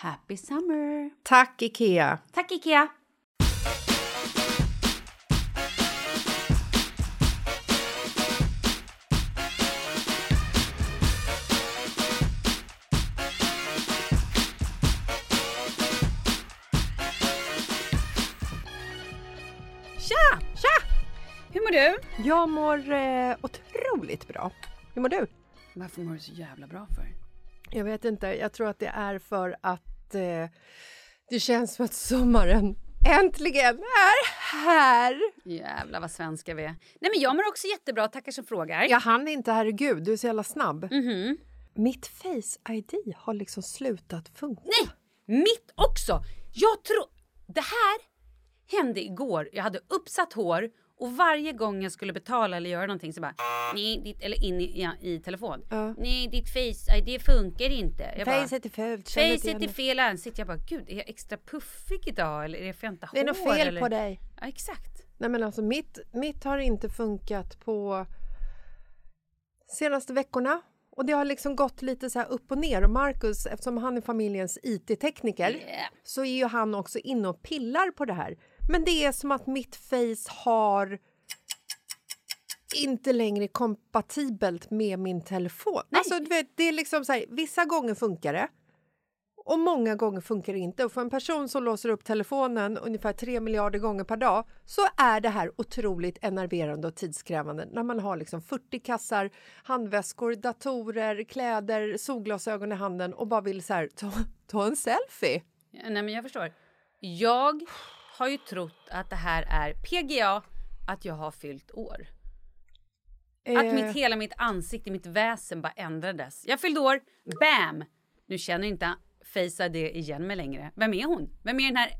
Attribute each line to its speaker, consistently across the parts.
Speaker 1: Happy summer!
Speaker 2: Tack, Ikea!
Speaker 1: Tack Ikea!
Speaker 2: Tja! Tja!
Speaker 1: Hur mår du?
Speaker 2: Jag mår eh, otroligt bra. Hur mår du?
Speaker 1: Varför mår du så jävla bra för?
Speaker 2: Jag vet inte. Jag tror att det är för att eh, det känns som att sommaren äntligen är här.
Speaker 1: Jävlar vad svenska vi är. Nej men jag mår också jättebra, tackar som frågar.
Speaker 2: Jag hann inte, herregud. Du är så jävla snabb.
Speaker 1: Mhm.
Speaker 2: Mitt Face-ID har liksom slutat funka.
Speaker 1: Nej! Mitt också! Jag tror... Det här hände igår. Jag hade uppsatt hår och varje gång jag skulle betala eller göra någonting så bara... Nej, ditt, eller in i, ja, i telefon.
Speaker 2: Ja.
Speaker 1: Nej, ditt face-id funkar inte. Jag
Speaker 2: Facet är fult.
Speaker 1: Facet är
Speaker 2: det.
Speaker 1: fel ansikte. Jag bara, gud, är jag extra puffig idag? Eller är det för jag inte har
Speaker 2: Det är något fel
Speaker 1: eller?
Speaker 2: på dig.
Speaker 1: Ja, exakt.
Speaker 2: Nej men alltså mitt, mitt har inte funkat på senaste veckorna. Och det har liksom gått lite så här upp och ner. Och Marcus, eftersom han är familjens IT-tekniker
Speaker 1: Yeah.
Speaker 2: så är ju han också inne och pillar på det här. Men det är som att mitt face har inte längre kompatibelt med min telefon.
Speaker 1: Nej.
Speaker 2: Alltså, vet, det är liksom så här, vissa gånger funkar det och många gånger funkar det inte. Och för en person som låser upp telefonen ungefär 3 miljarder gånger per dag så är det här otroligt enerverande och tidskrävande när man har liksom 40 kassar, handväskor, datorer, kläder, solglasögon i handen och bara vill så här, ta, ta en selfie.
Speaker 1: Ja, Nej, men jag förstår. Jag har ju trott att det här är PGA, att jag har fyllt år. Att
Speaker 2: Eh,
Speaker 1: mitt, hela mitt ansikte, mitt väsen bara ändrades. Jag fyllde år, bam! Nu känner inte Face det igen mig längre. Vem är hon? Vem är den här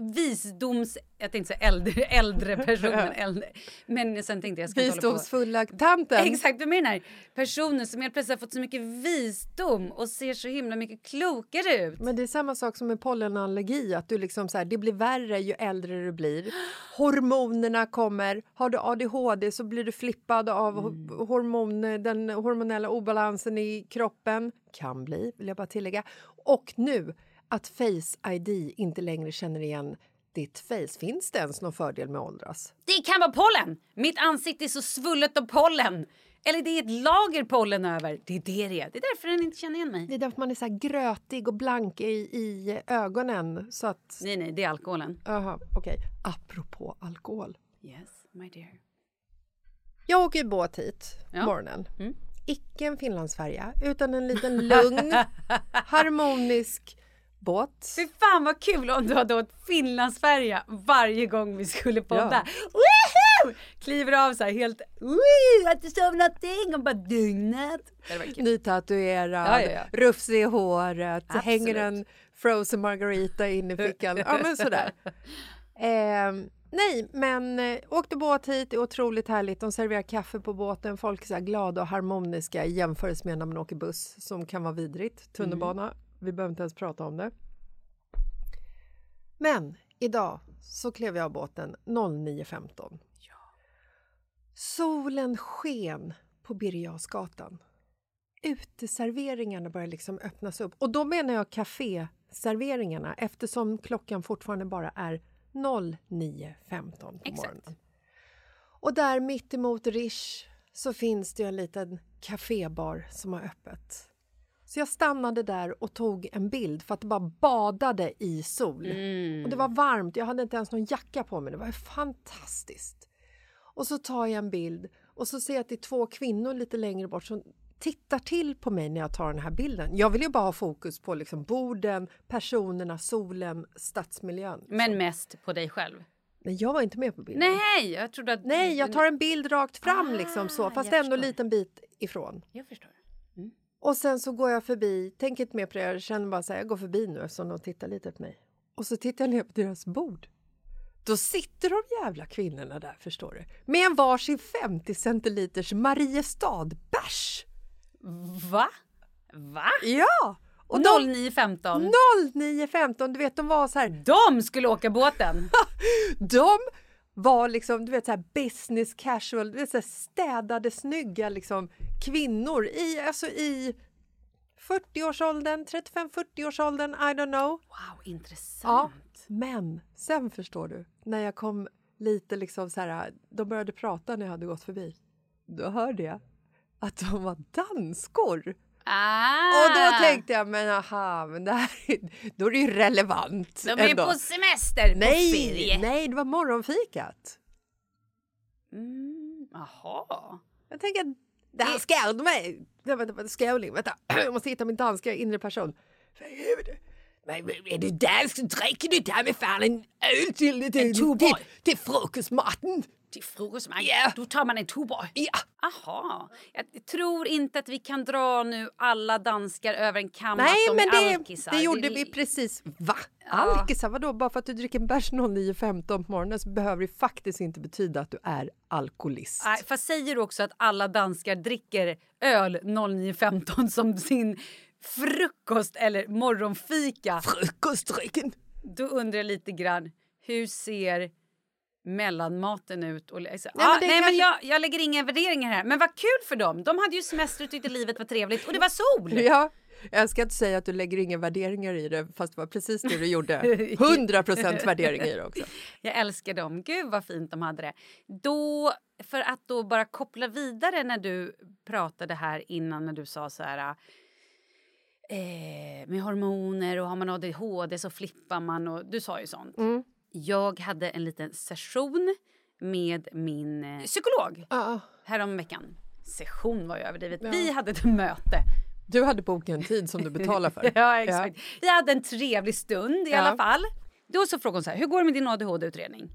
Speaker 1: visdoms... Jag tänkte säga äldre, äldre personen. äldre. Men sen tänkte jag... ska.
Speaker 2: Visdomsfulla tanten.
Speaker 1: Exakt, den här personen som helt plötsligt har fått så mycket visdom och ser så himla mycket klokare ut?
Speaker 2: Men det är samma sak som med pollenallergi. Att du liksom så här, det blir värre ju äldre du blir. Hormonerna kommer. Har du ADHD så blir du flippad av ho- hormon, den hormonella obalansen i kroppen. Kan bli, vill jag bara tillägga. Och nu att Face ID inte längre känner igen ditt face. Finns det ens någon fördel med att åldras?
Speaker 1: Det kan vara pollen! Mitt ansikte är så svullet av pollen. Eller det är ett lager pollen över. Det är det det är. Det är därför den inte känner igen mig.
Speaker 2: Det är därför man är så grötig och blank i, i ögonen. Så att...
Speaker 1: Nej, nej, det är alkoholen.
Speaker 2: Aha, okej. Apropå alkohol.
Speaker 1: Yes, my dear.
Speaker 2: Jag åker ju båt hit
Speaker 1: Ja.
Speaker 2: morgonen.
Speaker 1: Mm.
Speaker 2: Icke en finlandsfärja, utan en liten lugn, harmonisk båt.
Speaker 1: Fy fan vad kul om du hade åkt Finlandsfärja varje gång vi skulle podda.
Speaker 2: Ja.
Speaker 1: Woohoo! Kliver av så här helt... Woo, har inte sovit någonting och bara dygnet.
Speaker 2: Nytatuerad,
Speaker 1: Ja, ja, ja.
Speaker 2: rufsig i håret,
Speaker 1: Absolut.
Speaker 2: hänger en frozen margarita in i fickan. Ja, men sådär. Ehm, nej, men eh, åkte båt hit, det är otroligt härligt. De serverar kaffe på båten, folk är så glada och harmoniska i jämförelse med när man åker buss som kan vara vidrigt. Tunnelbana, vi behöver inte ens prata om det. Men idag så klev jag av båten 09.15. Solen sken på Birger. Uteserveringarna börjar liksom öppnas upp. Och då menar jag kaféserveringarna eftersom klockan fortfarande bara är 09.15 på
Speaker 1: Exakt.
Speaker 2: morgonen. Och där mitt emot Rish så finns det en liten kafébar som har öppet. Så jag stannade där och tog en bild för att det bara badade i sol.
Speaker 1: Mm.
Speaker 2: Och det var varmt, jag hade inte ens någon jacka på mig. Det var fantastiskt. Och så tar jag en bild och så ser jag att det är två kvinnor lite längre bort som tittar till på mig när jag tar den här bilden. Jag vill ju bara ha fokus på liksom borden, personerna, solen, stadsmiljön.
Speaker 1: Men mest på dig själv.
Speaker 2: Men jag var inte med på bilden.
Speaker 1: Nej, jag trodde att...
Speaker 2: Nej, jag tar en bild rakt fram
Speaker 1: Ah,
Speaker 2: liksom så, fast
Speaker 1: jag
Speaker 2: ändå en liten bit ifrån.
Speaker 1: Jag förstår.
Speaker 2: Och sen så går jag förbi, tänker inte mer på det, jag känner bara så här, jag går förbi nu eftersom de tittar lite på mig. Och så tittar jag ner på deras bord. Då sitter de jävla kvinnorna där, förstår du. Med en varsin 50 centiliters Mariestad-bärs.
Speaker 1: Va? Va?
Speaker 2: Ja! Och de,
Speaker 1: 09.15.
Speaker 2: 09.15, du vet de var så här,
Speaker 1: De skulle åka båten.
Speaker 2: de var liksom, du vet så här business casual, du vet så här städade snygga liksom kvinnor i, alltså i 40-årsåldern, 35-40-årsåldern, I don't know.
Speaker 1: Wow,
Speaker 2: Ja,
Speaker 1: intressant.
Speaker 2: men sen förstår du, när jag kom lite liksom så här, de började prata när jag hade gått förbi. Då hörde jag att de var danskor.
Speaker 1: Ah.
Speaker 2: Och då tänkte jag, men aha, men det här, är- då är det ju relevant.
Speaker 1: De är
Speaker 2: ändå.
Speaker 1: på semester, på
Speaker 2: nej,
Speaker 1: ferie.
Speaker 2: nej, det var morgonfikat.
Speaker 1: Mm.
Speaker 2: Jag tänker att danskar, de är... Nej, vänta, vänta, skåling, vänta. Jag måste hitta min danska inre person. Men är du dansk så dricker du ta med fan en öl till, till,
Speaker 1: Tuborg.
Speaker 2: till, till frukostmaten.
Speaker 1: Till frukost,
Speaker 2: Ja.
Speaker 1: då tar man en Tuborg.
Speaker 2: Ja.
Speaker 1: Aha. Jag tror inte att vi kan dra nu alla danskar över en kam
Speaker 2: Nej,
Speaker 1: att de
Speaker 2: men
Speaker 1: är
Speaker 2: det,
Speaker 1: alkisar.
Speaker 2: det gjorde vi precis. Va? Alkisar? Vadå? Bara för att du dricker en bärs 09.15 på morgonen så behöver det faktiskt inte betyda att du är alkoholist.
Speaker 1: Nej, fast säger du också att alla danskar dricker öl 09.15 som sin frukost eller morgonfika
Speaker 2: Frukostdrycken.
Speaker 1: då undrar jag lite grann hur ser mellanmaten ut? Och, liksom,
Speaker 2: Nej,
Speaker 1: ah,
Speaker 2: men
Speaker 1: nej, men
Speaker 2: kanske-
Speaker 1: jag, jag lägger inga värderingar här. Men vad kul för dem! De hade ju semester och tyckte livet var trevligt och det var sol!
Speaker 2: Ja, jag ska inte säga att du lägger inga värderingar i det, fast det var precis det du gjorde. 100 procent värdering i det också.
Speaker 1: Jag älskar dem. Gud vad fint de hade det. Då, för att då bara koppla vidare när du pratade här innan när du sa så här eh, med hormoner och har man ADHD så flippar man och du sa ju sånt.
Speaker 2: Mm.
Speaker 1: Jag hade en liten session med min eh, psykolog
Speaker 2: Ja,
Speaker 1: häromveckan. Session var ju överdrivet. Vi hade ett möte
Speaker 2: Du hade bokat en tid som du betalar för.
Speaker 1: ja, exakt. Vi hade en trevlig stund i
Speaker 2: Ja.
Speaker 1: alla fall. Då så frågade hon så här, hur går det med din ADHD-utredning?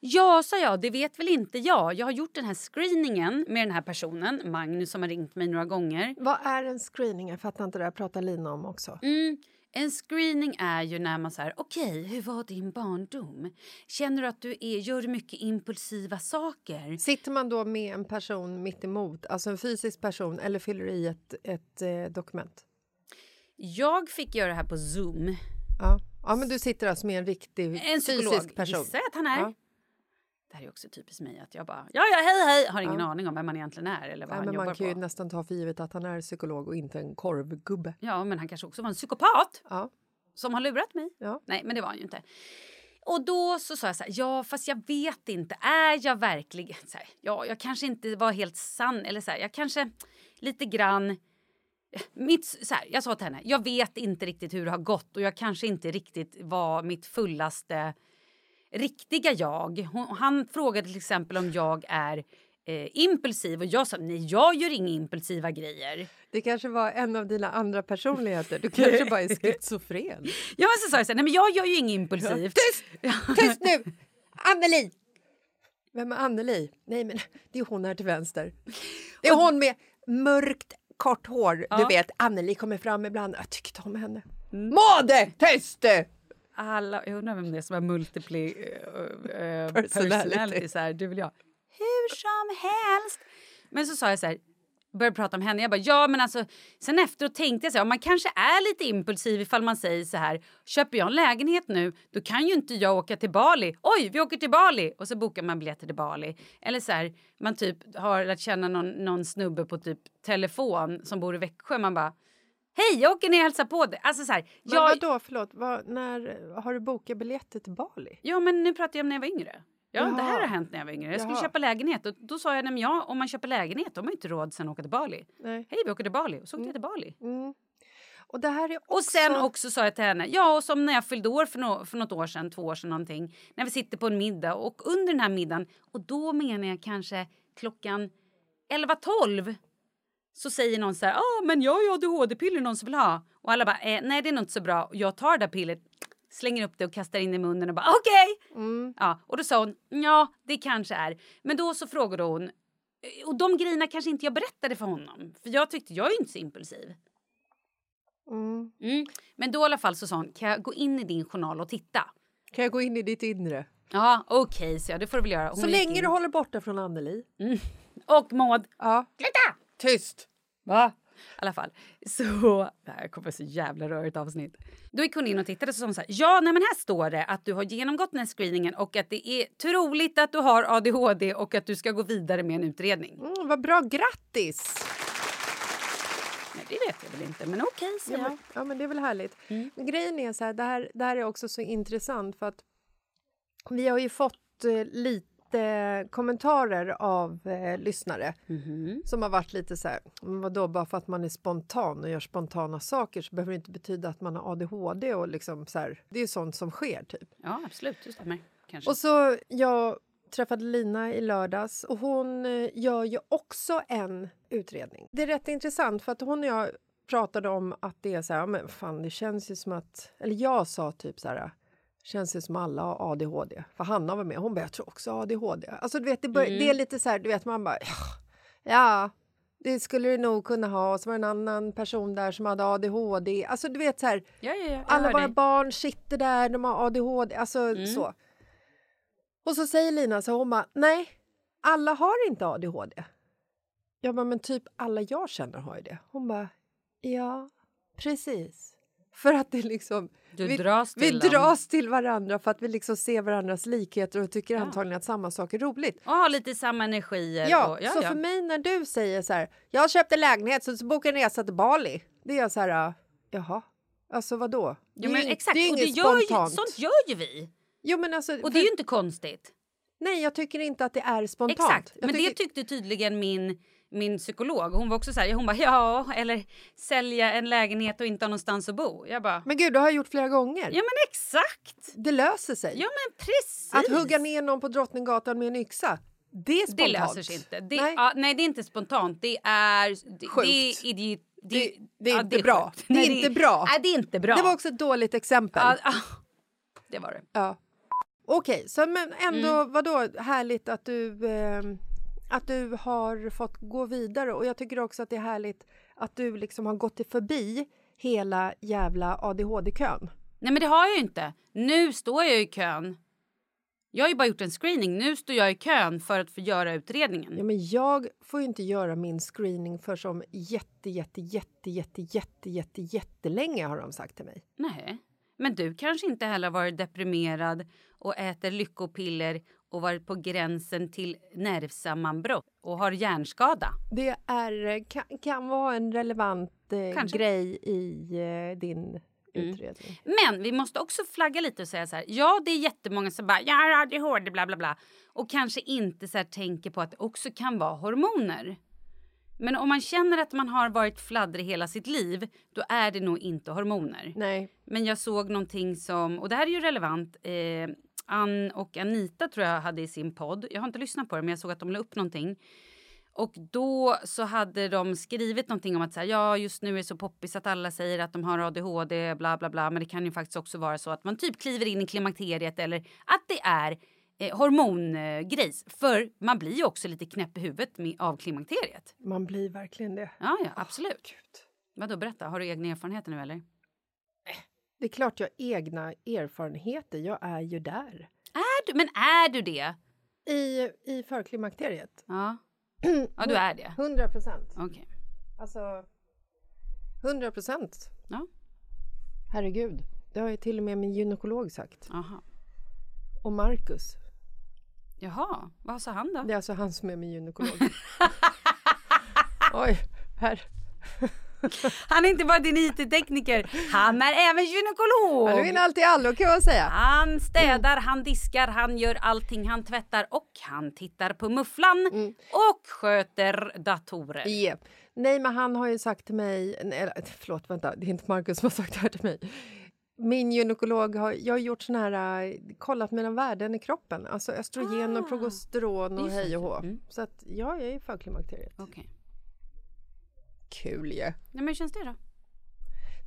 Speaker 1: Ja, sa jag, det vet väl inte jag. Jag har gjort den här screeningen med den här personen, Magnus som har ringt mig några gånger.
Speaker 2: Vad är en screening? Jag fattar inte det. här pratar Lina om också.
Speaker 1: Mm. En screening är ju när man säger okej, hur var din barndom? Känner du att du är, gör mycket impulsiva saker?
Speaker 2: Sitter man då med en person mitt emot, alltså en fysisk person, eller fyller i ett, ett eh, dokument?
Speaker 1: Jag fick göra det här på Zoom.
Speaker 2: Ja. ja, men du sitter alltså med en riktig
Speaker 1: En psykolog,
Speaker 2: fysisk person.
Speaker 1: gissar jag att han är.
Speaker 2: Ja.
Speaker 1: Det här är också typiskt mig att jag bara, ja ja hej hej, har ingen aning om vem man egentligen är eller vad
Speaker 2: Nej,
Speaker 1: han
Speaker 2: men
Speaker 1: jobbar
Speaker 2: man kan ju nästan ta för givet att han är psykolog och inte en korvgubbe.
Speaker 1: Ja, men han kanske också var en psykopat
Speaker 2: Ja.
Speaker 1: som har lurat mig.
Speaker 2: Ja.
Speaker 1: Nej, men det var han ju inte. Och då så sa jag så här, ja fast jag vet inte, är jag verkligen så här, ja jag kanske inte var helt sann eller så här, jag kanske lite grann mitt, så här, jag sa till henne, jag vet inte riktigt hur det har gått och jag kanske inte riktigt var mitt fullaste riktiga jag. Hon, han frågade till exempel om jag är eh, impulsiv och jag sa nej, jag gör inga impulsiva grejer.
Speaker 2: Det kanske var en av dina andra personligheter. Du kanske bara är schizofren.
Speaker 1: Ja, men så sa jag så här, nej men jag gör ju inget impulsivt.
Speaker 2: Tyst! Tyst nu! Anneli! Vem är Anneli? Nej, men det är hon här till vänster. Det är hon med mörkt kort hår.
Speaker 1: Ja.
Speaker 2: Du vet, Anneli kommer fram ibland. Jag tycker inte om henne. Made! Tyst!
Speaker 1: Alla, jag undrar vem det är som har multiply uh, uh,
Speaker 2: Personality.
Speaker 1: personality. Så här, du vill jag. Hur som helst. Men så sa jag så här, började prata om henne. Jag bara, ja men alltså, sen efteråt tänkte jag så här, man kanske är lite impulsiv ifall man säger så här, köper jag en lägenhet nu, då kan ju inte jag åka till Bali. Oj, vi åker till Bali! Och så bokar man biljetter till Bali. Eller så här, man typ har lärt känna någon, någon snubbe på typ telefon som bor i Växjö. Man bara, hej, jag åker ner och hälsar på dig. Alltså så här,
Speaker 2: Men
Speaker 1: jag,
Speaker 2: vadå, förlåt, vad, när har du bokat biljetter till Bali?
Speaker 1: Ja, men nu pratar jag om när jag var yngre. Ja,
Speaker 2: Jaha.
Speaker 1: det här har hänt när jag var yngre. Jag skulle
Speaker 2: Jaha.
Speaker 1: köpa lägenhet och då sa jag, nej men ja, om man köper lägenhet då har man inte råd sen att åka till Bali.
Speaker 2: Nej.
Speaker 1: Hej, vi åker till Bali. Och så åkte jag till Bali.
Speaker 2: Mm. Och det här är också...
Speaker 1: Och sen också sa jag till henne, ja och som när jag fyllde år för, no för något år sedan, två år sedan någonting, när vi sitter på en middag och under den här middagen, och då menar jag kanske klockan 11-12 så säger någon så här, ah, men jag har ju ADHD-piller någon som vill ha. Och alla bara, eh, nej det är nog inte så bra. Jag tar det där pillret, slänger upp det och kastar in det i munnen och bara okej.
Speaker 2: Mm.
Speaker 1: Ja, och då sa hon, ja det kanske är. Men då så frågade hon, eh, och de grejerna kanske inte jag berättade för honom. För jag tyckte, jag är ju inte så impulsiv.
Speaker 2: Mm.
Speaker 1: Mm. Men då i alla fall så sa hon, kan jag gå in i din journal och titta?
Speaker 2: Kan jag gå in i ditt inre?
Speaker 1: Ja, okej, så jag, det får du väl göra. Hon
Speaker 2: Så länge
Speaker 1: in.
Speaker 2: du håller borta från Anneli.
Speaker 1: Och Maud,
Speaker 2: Ja.
Speaker 1: sluta!
Speaker 2: Tyst!
Speaker 1: Va? I alla fall. Så, det här kommer så jävla rörigt avsnitt. Då gick hon in och tittade och sa så här, ja nej men här står det att du har genomgått den här screeningen och att det är troligt att du har ADHD och att du ska gå vidare med en utredning.
Speaker 2: Mm, vad bra, grattis!
Speaker 1: Nej det vet jag väl inte men okej
Speaker 2: Ja
Speaker 1: jag.
Speaker 2: men, ja, men det är väl härligt.
Speaker 1: Mm.
Speaker 2: Men grejen är så här, det här, det här är också så intressant för att vi har ju fått eh, lite kommentarer av eh, lyssnare
Speaker 1: Mhm.
Speaker 2: som har varit lite så här, vadå, bara för att man är spontan och gör spontana saker så behöver det inte betyda att man har ADHD och liksom så här, det är ju sånt som sker typ.
Speaker 1: Ja absolut, det stämmer. Kanske.
Speaker 2: Och så jag träffade Lina i lördags och hon eh, gör ju också en utredning. Det är rätt intressant för att hon och jag pratade om att det är så här, men fan det känns ju som att, eller jag sa typ så här, känns ju som alla har ADHD. För Hanna var med, hon bara, jag tror också ADHD. Alltså du vet, det, bör, det är lite så här, du vet man bara, ja, det skulle du nog kunna ha. Och så var det en annan person där som hade ADHD. Alltså du vet så här,
Speaker 1: ja, ja, ja,
Speaker 2: alla våra
Speaker 1: dig.
Speaker 2: barn sitter där, de har ADHD, alltså
Speaker 1: Mm.
Speaker 2: så. Och så säger Lina så hon bara, nej, alla har inte ADHD. Jag bara, men typ alla jag känner har ju det. Hon bara, ja, precis. För att det liksom, vi,
Speaker 1: dras
Speaker 2: vi dras till varandra för att vi liksom ser varandras likheter och tycker
Speaker 1: Ja.
Speaker 2: antagligen att samma sak är roligt.
Speaker 1: Och har lite samma energier.
Speaker 2: Ja,
Speaker 1: och, ja,
Speaker 2: så
Speaker 1: ja.
Speaker 2: för mig när du säger så här, jag köpte lägenhet så bokar jag en resa till Bali. Det är jag så här, jaha, alltså vadå? Det är
Speaker 1: men
Speaker 2: ing-
Speaker 1: exakt,
Speaker 2: det är
Speaker 1: och det
Speaker 2: inget
Speaker 1: gör ju,
Speaker 2: spontant.
Speaker 1: sånt gör ju vi.
Speaker 2: Jo, men alltså,
Speaker 1: Och
Speaker 2: för,
Speaker 1: det är ju inte konstigt.
Speaker 2: Nej, jag tycker inte att det är spontant.
Speaker 1: Exakt,
Speaker 2: Jag
Speaker 1: men
Speaker 2: tycker,
Speaker 1: det tyckte tydligen min, min psykolog. Hon var också så här, hon bara ja, eller sälja en lägenhet och inte ha någonstans att bo. Jag bara,
Speaker 2: Men gud, det har jag gjort flera gånger.
Speaker 1: ja men exakt.
Speaker 2: Det löser sig.
Speaker 1: Ja men precis.
Speaker 2: Att hugga ner någon på Drottninggatan med en yxa, det är
Speaker 1: Det
Speaker 2: spontant.
Speaker 1: löser sig inte. Det,
Speaker 2: Nej.
Speaker 1: Ja, nej, det är inte spontant. Det är, det,
Speaker 2: Sjukt.
Speaker 1: det är idiot,
Speaker 2: Det, det är
Speaker 1: ja,
Speaker 2: inte bra.
Speaker 1: sjukt.
Speaker 2: Det är inte bra.
Speaker 1: Nej, det är inte bra.
Speaker 2: Det var också ett dåligt exempel.
Speaker 1: Ja, det var det.
Speaker 2: Ja. Okej, så men ändå
Speaker 1: Mm.
Speaker 2: vadå härligt att du eh, att du har fått gå vidare och jag tycker också att det är härligt att du liksom har gått förbi hela jävla ADHD-kön.
Speaker 1: Nej men det har jag ju inte. Nu står jag i kön. Jag har ju bara gjort en screening. Nu står jag i kön för att få göra utredningen.
Speaker 2: Ja, men jag får ju inte göra min screening för som jätte, jätte, jätte, jätte, jätte, jätte, jättelänge har de sagt till mig.
Speaker 1: Nej. Men du kanske inte heller varit deprimerad och äter lyckopiller och varit på gränsen till nervsammanbrott och har hjärnskada.
Speaker 2: Det är, kan, kan vara en relevant eh, grej i eh, din utredning.
Speaker 1: Men vi måste också flagga lite och säga så här. Ja, det är jättemånga som bara jag har ADHD, bla bla bla och kanske inte så här tänker på att det också kan vara hormoner. Men om man känner att man har varit fladdrig hela sitt liv, då är det nog inte hormoner.
Speaker 2: Nej.
Speaker 1: Men jag såg någonting som, och det här är ju relevant, eh, Ann och Anita tror jag hade i sin podd. Jag har inte lyssnat på det men jag såg att de la upp någonting. Och då så hade de skrivit någonting om att så här, ja just nu är det så poppis att alla säger att de har ADHD bla bla bla men det kan ju faktiskt också vara så att man typ kliver in i klimakteriet eller att det är eh, hormongrejs. För man blir ju också lite knäpp i huvudet med, av klimakteriet.
Speaker 2: Man blir verkligen det.
Speaker 1: Ja, ja absolut.
Speaker 2: Gud.
Speaker 1: Vadå berätta, har du egna erfarenheter nu eller?
Speaker 2: Det är klart jag har egna erfarenheter. Jag är ju där.
Speaker 1: Är du, men är du det?
Speaker 2: I, i förklimakteriet.
Speaker 1: Ja. Ja, du är det.
Speaker 2: 100 procent.
Speaker 1: Okej.
Speaker 2: Alltså... 100 procent.
Speaker 1: Ja.
Speaker 2: Herregud. Det har ju till och med min gynekolog sagt.
Speaker 1: Aha.
Speaker 2: Och Marcus.
Speaker 1: Jaha, vad sa han då?
Speaker 2: Det är alltså han som är min gynekolog. Oj, här.
Speaker 1: Han är inte bara din IT-tekniker, han är även gynekolog.
Speaker 2: Han vinner allt i allo kan man säga.
Speaker 1: Han städar, han diskar, han gör allting, han tvättar och han tittar på mufflan och sköter datorer.
Speaker 2: Yeah. Nej, men han har ju sagt till mig... Nej, förlåt, vänta. Det är inte Marcus som har sagt det här till mig. Min gynekolog har, jag har gjort sån här, äh, kollat mina värden i kroppen. Alltså östrogen och
Speaker 1: Ah.
Speaker 2: progesteron och
Speaker 1: Just det.
Speaker 2: hej och hå.
Speaker 1: Mm.
Speaker 2: Så att, ja, jag är i förklimakteriet.
Speaker 1: Okej.
Speaker 2: Kul ju.
Speaker 1: Nej, men hur känns det då?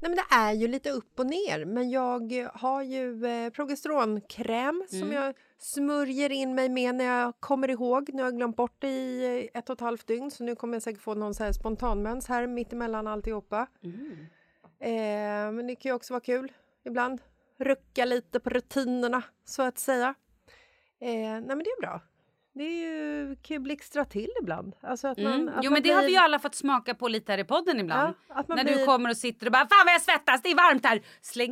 Speaker 2: Nej, men det är ju lite upp och ner. Men jag har ju eh, progesteronkräm som
Speaker 1: Mm.
Speaker 2: jag smörjer in mig med när jag kommer ihåg. Nu har jag glömt bort det i ett och ett halvt dygn så nu kommer jag säkert få någon så här spontanmens här mittemellan alltihopa.
Speaker 1: Mm.
Speaker 2: Eh, men det kan ju också vara kul ibland. Rucka lite på rutinerna så att säga. Eh, nej men det är bra. Det är ju kan ju blixtra till ibland. Alltså att man,
Speaker 1: Mm.
Speaker 2: att
Speaker 1: Jo
Speaker 2: man
Speaker 1: men det har
Speaker 2: blir-
Speaker 1: vi ju alla fått smaka på lite här i podden ibland.
Speaker 2: Ja,
Speaker 1: När
Speaker 2: blir-
Speaker 1: du kommer och sitter och bara “Fan vad jag svettas, det är varmt här!” Släng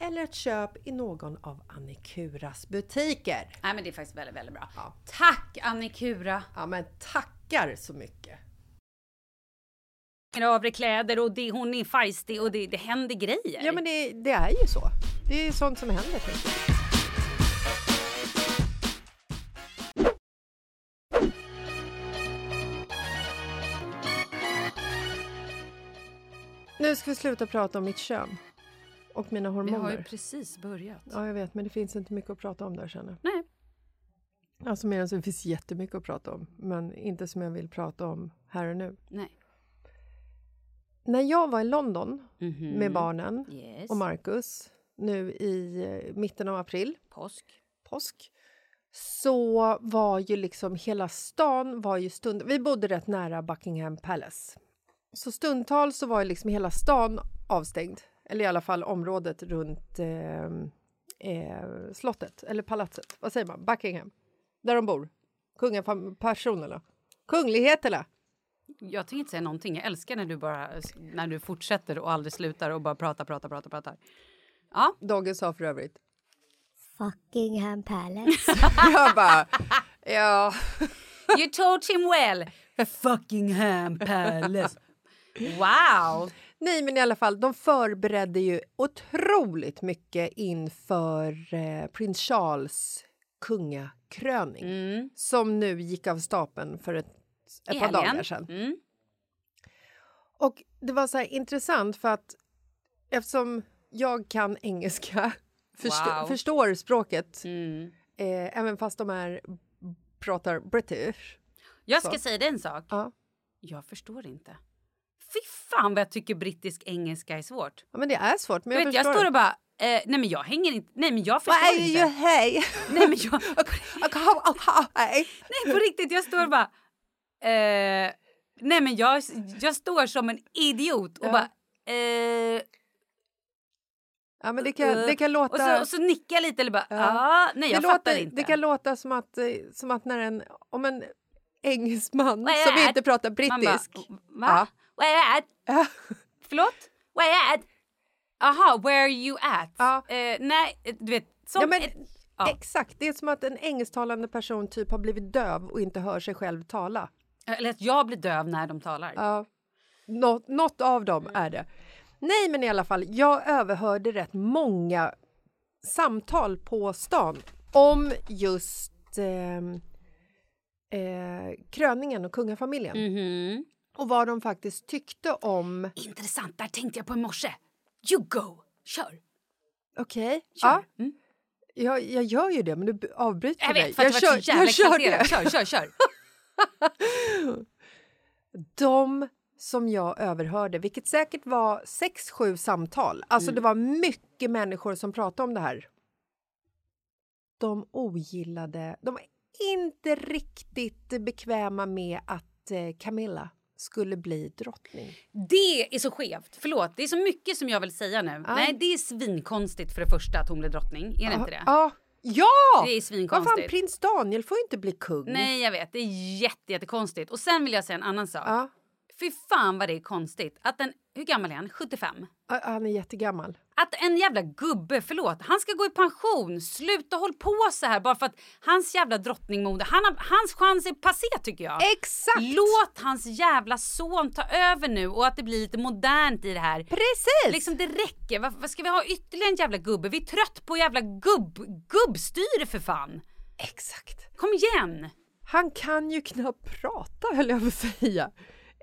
Speaker 2: eller ett köp i någon av Annikuras butiker.
Speaker 1: Nej men det är faktiskt väldigt, väldigt bra.
Speaker 2: Ja.
Speaker 1: Tack Annikura!
Speaker 2: Ja men tackar så mycket!
Speaker 1: Övre kläder och det, hon är feisty och det, det händer grejer.
Speaker 2: Ja men det, det är ju så. Det är sånt som händer. tänker. Nu ska vi sluta prata om mitt kön. Och mina
Speaker 1: Vi
Speaker 2: hormoner.
Speaker 1: har ju precis börjat.
Speaker 2: Ja, jag vet, men det finns inte mycket att prata om där känner
Speaker 1: Nej.
Speaker 2: jag. Alltså mer än så det finns jättemycket att prata om. Men inte som jag vill prata om här och nu.
Speaker 1: Nej.
Speaker 2: När jag var i London
Speaker 1: Mhm.
Speaker 2: med barnen
Speaker 1: Yes.
Speaker 2: och Marcus nu i eh, mitten av april,
Speaker 1: Påsk.
Speaker 2: påsk, så var ju liksom hela stan var ju stund... Vi bodde rätt nära Buckingham Palace. Så stundtals så var ju liksom hela stan avstängd. Eller i alla fall området runt eh, eh, slottet, eller palatset. Vad säger man? Buckingham. Där de bor. Kungapersonerna. Kungligheterna.
Speaker 1: Jag tänker inte säga någonting. Jag älskar när du bara när du fortsätter och aldrig slutar och bara pratar, pratar, pratar, pratar. Ja,
Speaker 2: Dogge sa för övrigt.
Speaker 3: Buckingham Palace.
Speaker 2: Jag bara, ja.
Speaker 1: you taught him well. Fuckingham Palace. Wow!
Speaker 2: Nej, men i alla fall, de förberedde ju otroligt mycket inför eh, prins Charles kungakröning
Speaker 1: Mm.
Speaker 2: som nu gick av stapeln för ett, ett par dagar sedan.
Speaker 1: Mm.
Speaker 2: Och det var så intressant för att eftersom jag kan engelska, förstå,
Speaker 1: Wow.
Speaker 2: förstår språket,
Speaker 1: Mm.
Speaker 2: eh, även fast de är, pratar british.
Speaker 1: Jag ska
Speaker 2: Så.
Speaker 1: säga dig en sak.
Speaker 2: Ja.
Speaker 1: Jag förstår inte. Fy fan vad jag tycker brittisk engelska är svårt.
Speaker 2: ja, men det är svårt. Men jag
Speaker 1: vet, jag står och bara, eh, nej men jag hänger inte, nej men jag förstår
Speaker 2: är
Speaker 1: inte.
Speaker 2: ju hej?
Speaker 1: Nej men jag,
Speaker 2: Nej.
Speaker 1: på riktigt, jag står och bara, eh, nej men jag, jag står som en idiot och
Speaker 2: Ja.
Speaker 1: bara, eh,
Speaker 2: Ja, men det kan, det kan låta...
Speaker 1: och, så, och så nickar jag lite eller bara, ja,
Speaker 2: Ja.
Speaker 1: nej jag
Speaker 2: det,
Speaker 1: fattar
Speaker 2: låter,
Speaker 1: inte.
Speaker 2: det kan låta som att, eh, som att när en, om en engelsman som inte pratar
Speaker 1: Man
Speaker 2: brittisk...
Speaker 1: Bara, Va? Where at? Förlåt? Where at? Aha, where are you at?
Speaker 2: Ja.
Speaker 1: Eh, nej, du vet, som
Speaker 2: Ja, men-
Speaker 1: ett, Ja.
Speaker 2: Exakt, det är som att en engelsktalande person typ har blivit döv och inte hör sig själv tala.
Speaker 1: Eller att jag blir döv när de talar.
Speaker 2: Ja, något, något av dem är det. Nej, men i alla fall, jag överhörde rätt många samtal på stan om just eh, eh, kröningen och kungafamiljen
Speaker 1: Mhm.
Speaker 2: Och vad de faktiskt tyckte om...
Speaker 1: Intressant, där tänkte jag på i morse. You go! Kör!
Speaker 2: Okej,
Speaker 1: Kör.
Speaker 2: ja,
Speaker 1: Mm.
Speaker 2: jag, jag gör ju det, men du avbryter
Speaker 1: Jag
Speaker 2: mig.
Speaker 1: vet, för
Speaker 2: jag
Speaker 1: var så jävla
Speaker 2: jag kör det.
Speaker 1: Kör, kör, kör.
Speaker 2: De som jag överhörde, vilket säkert var sex, sju samtal. Alltså det var mycket människor som pratade om det här. De ogillade, de var inte riktigt bekväma med att eh, Camilla skulle bli drottning.
Speaker 1: Det är så skevt. Förlåt, det är så mycket som jag vill säga nu. Nej, det är svinkonstigt för det första att hon blev drottning. Är det inte det?
Speaker 2: Ja! Ja!
Speaker 1: Det är
Speaker 2: Vad
Speaker 1: svinkonstigt.
Speaker 2: fan, prins Daniel får ju inte bli kung.
Speaker 1: Nej, jag vet. Det är jätte, jättekonstigt. Och sen vill jag säga en annan sak. Fy fan vad det är konstigt att en, hur gammal är han? 75?
Speaker 2: han är jättegammal.
Speaker 1: Att en jävla gubbe, förlåt, han ska gå i pension. Sluta håll på så här bara för att hans jävla drottningmode, han hans chans är passé tycker jag.
Speaker 2: Exakt!
Speaker 1: Låt hans jävla son ta över nu och att det blir lite modernt i det här.
Speaker 2: Precis!
Speaker 1: Liksom det räcker. Vad, vad ska vi ha ytterligare en jävla gubbe? Vi är trött på jävla gubb, gubbstyre för fan.
Speaker 2: Exakt.
Speaker 1: Kom igen!
Speaker 2: Han kan ju knappt prata, höll jag på att säga.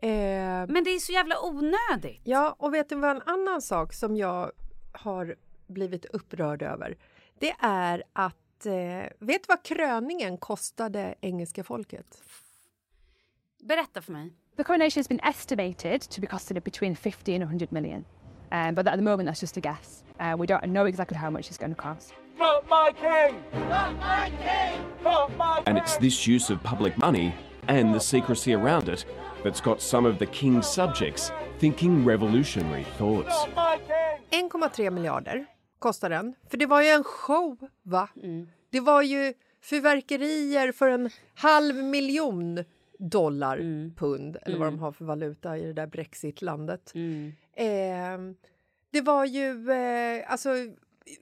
Speaker 2: Eh,
Speaker 1: Men det är så jävla onödigt.
Speaker 2: ja, och vet du vad en annan sak som jag har blivit upprörd över? Det är att, eh, vet du vad kröningen kostade engelska folket?
Speaker 1: Berätta för mig.
Speaker 4: The coronation has been estimated to be costing it between 50 and 100 million. Um, but at the moment, that's just a guess. Uh, we don't know exactly how much it's going to cost.
Speaker 5: And it's this use of public money and the secrecy around it that's got some of the king's subjects thinking revolutionary thoughts.
Speaker 2: 1,3 miljarder kostar den. För det var ju en show, va?
Speaker 1: Mm.
Speaker 2: Det var ju fyrverkerier för en halv miljon dollar,
Speaker 1: Mm.
Speaker 2: pund, eller vad de har för valuta i det där brexitlandet.
Speaker 1: Mm.
Speaker 2: Eh, det var ju eh, alltså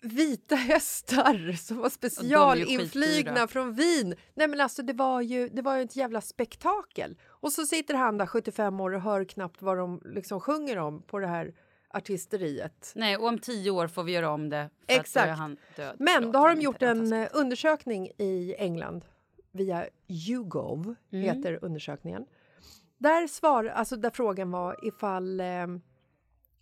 Speaker 2: vita hästar som var specialinflygna från Wien. Nej men alltså det var ju det var ju ett jävla spektakel. Och så sitter han där 75 år och hör knappt vad de liksom sjunger om på det här artisteriet.
Speaker 1: Nej, och om tio år får vi göra om det.
Speaker 2: Exakt.
Speaker 1: Då.
Speaker 2: Men då har de gjort en eh, undersökning i England via YouGov,
Speaker 1: Mm.
Speaker 2: heter undersökningen. Där, svar, alltså där frågan var ifall, eh,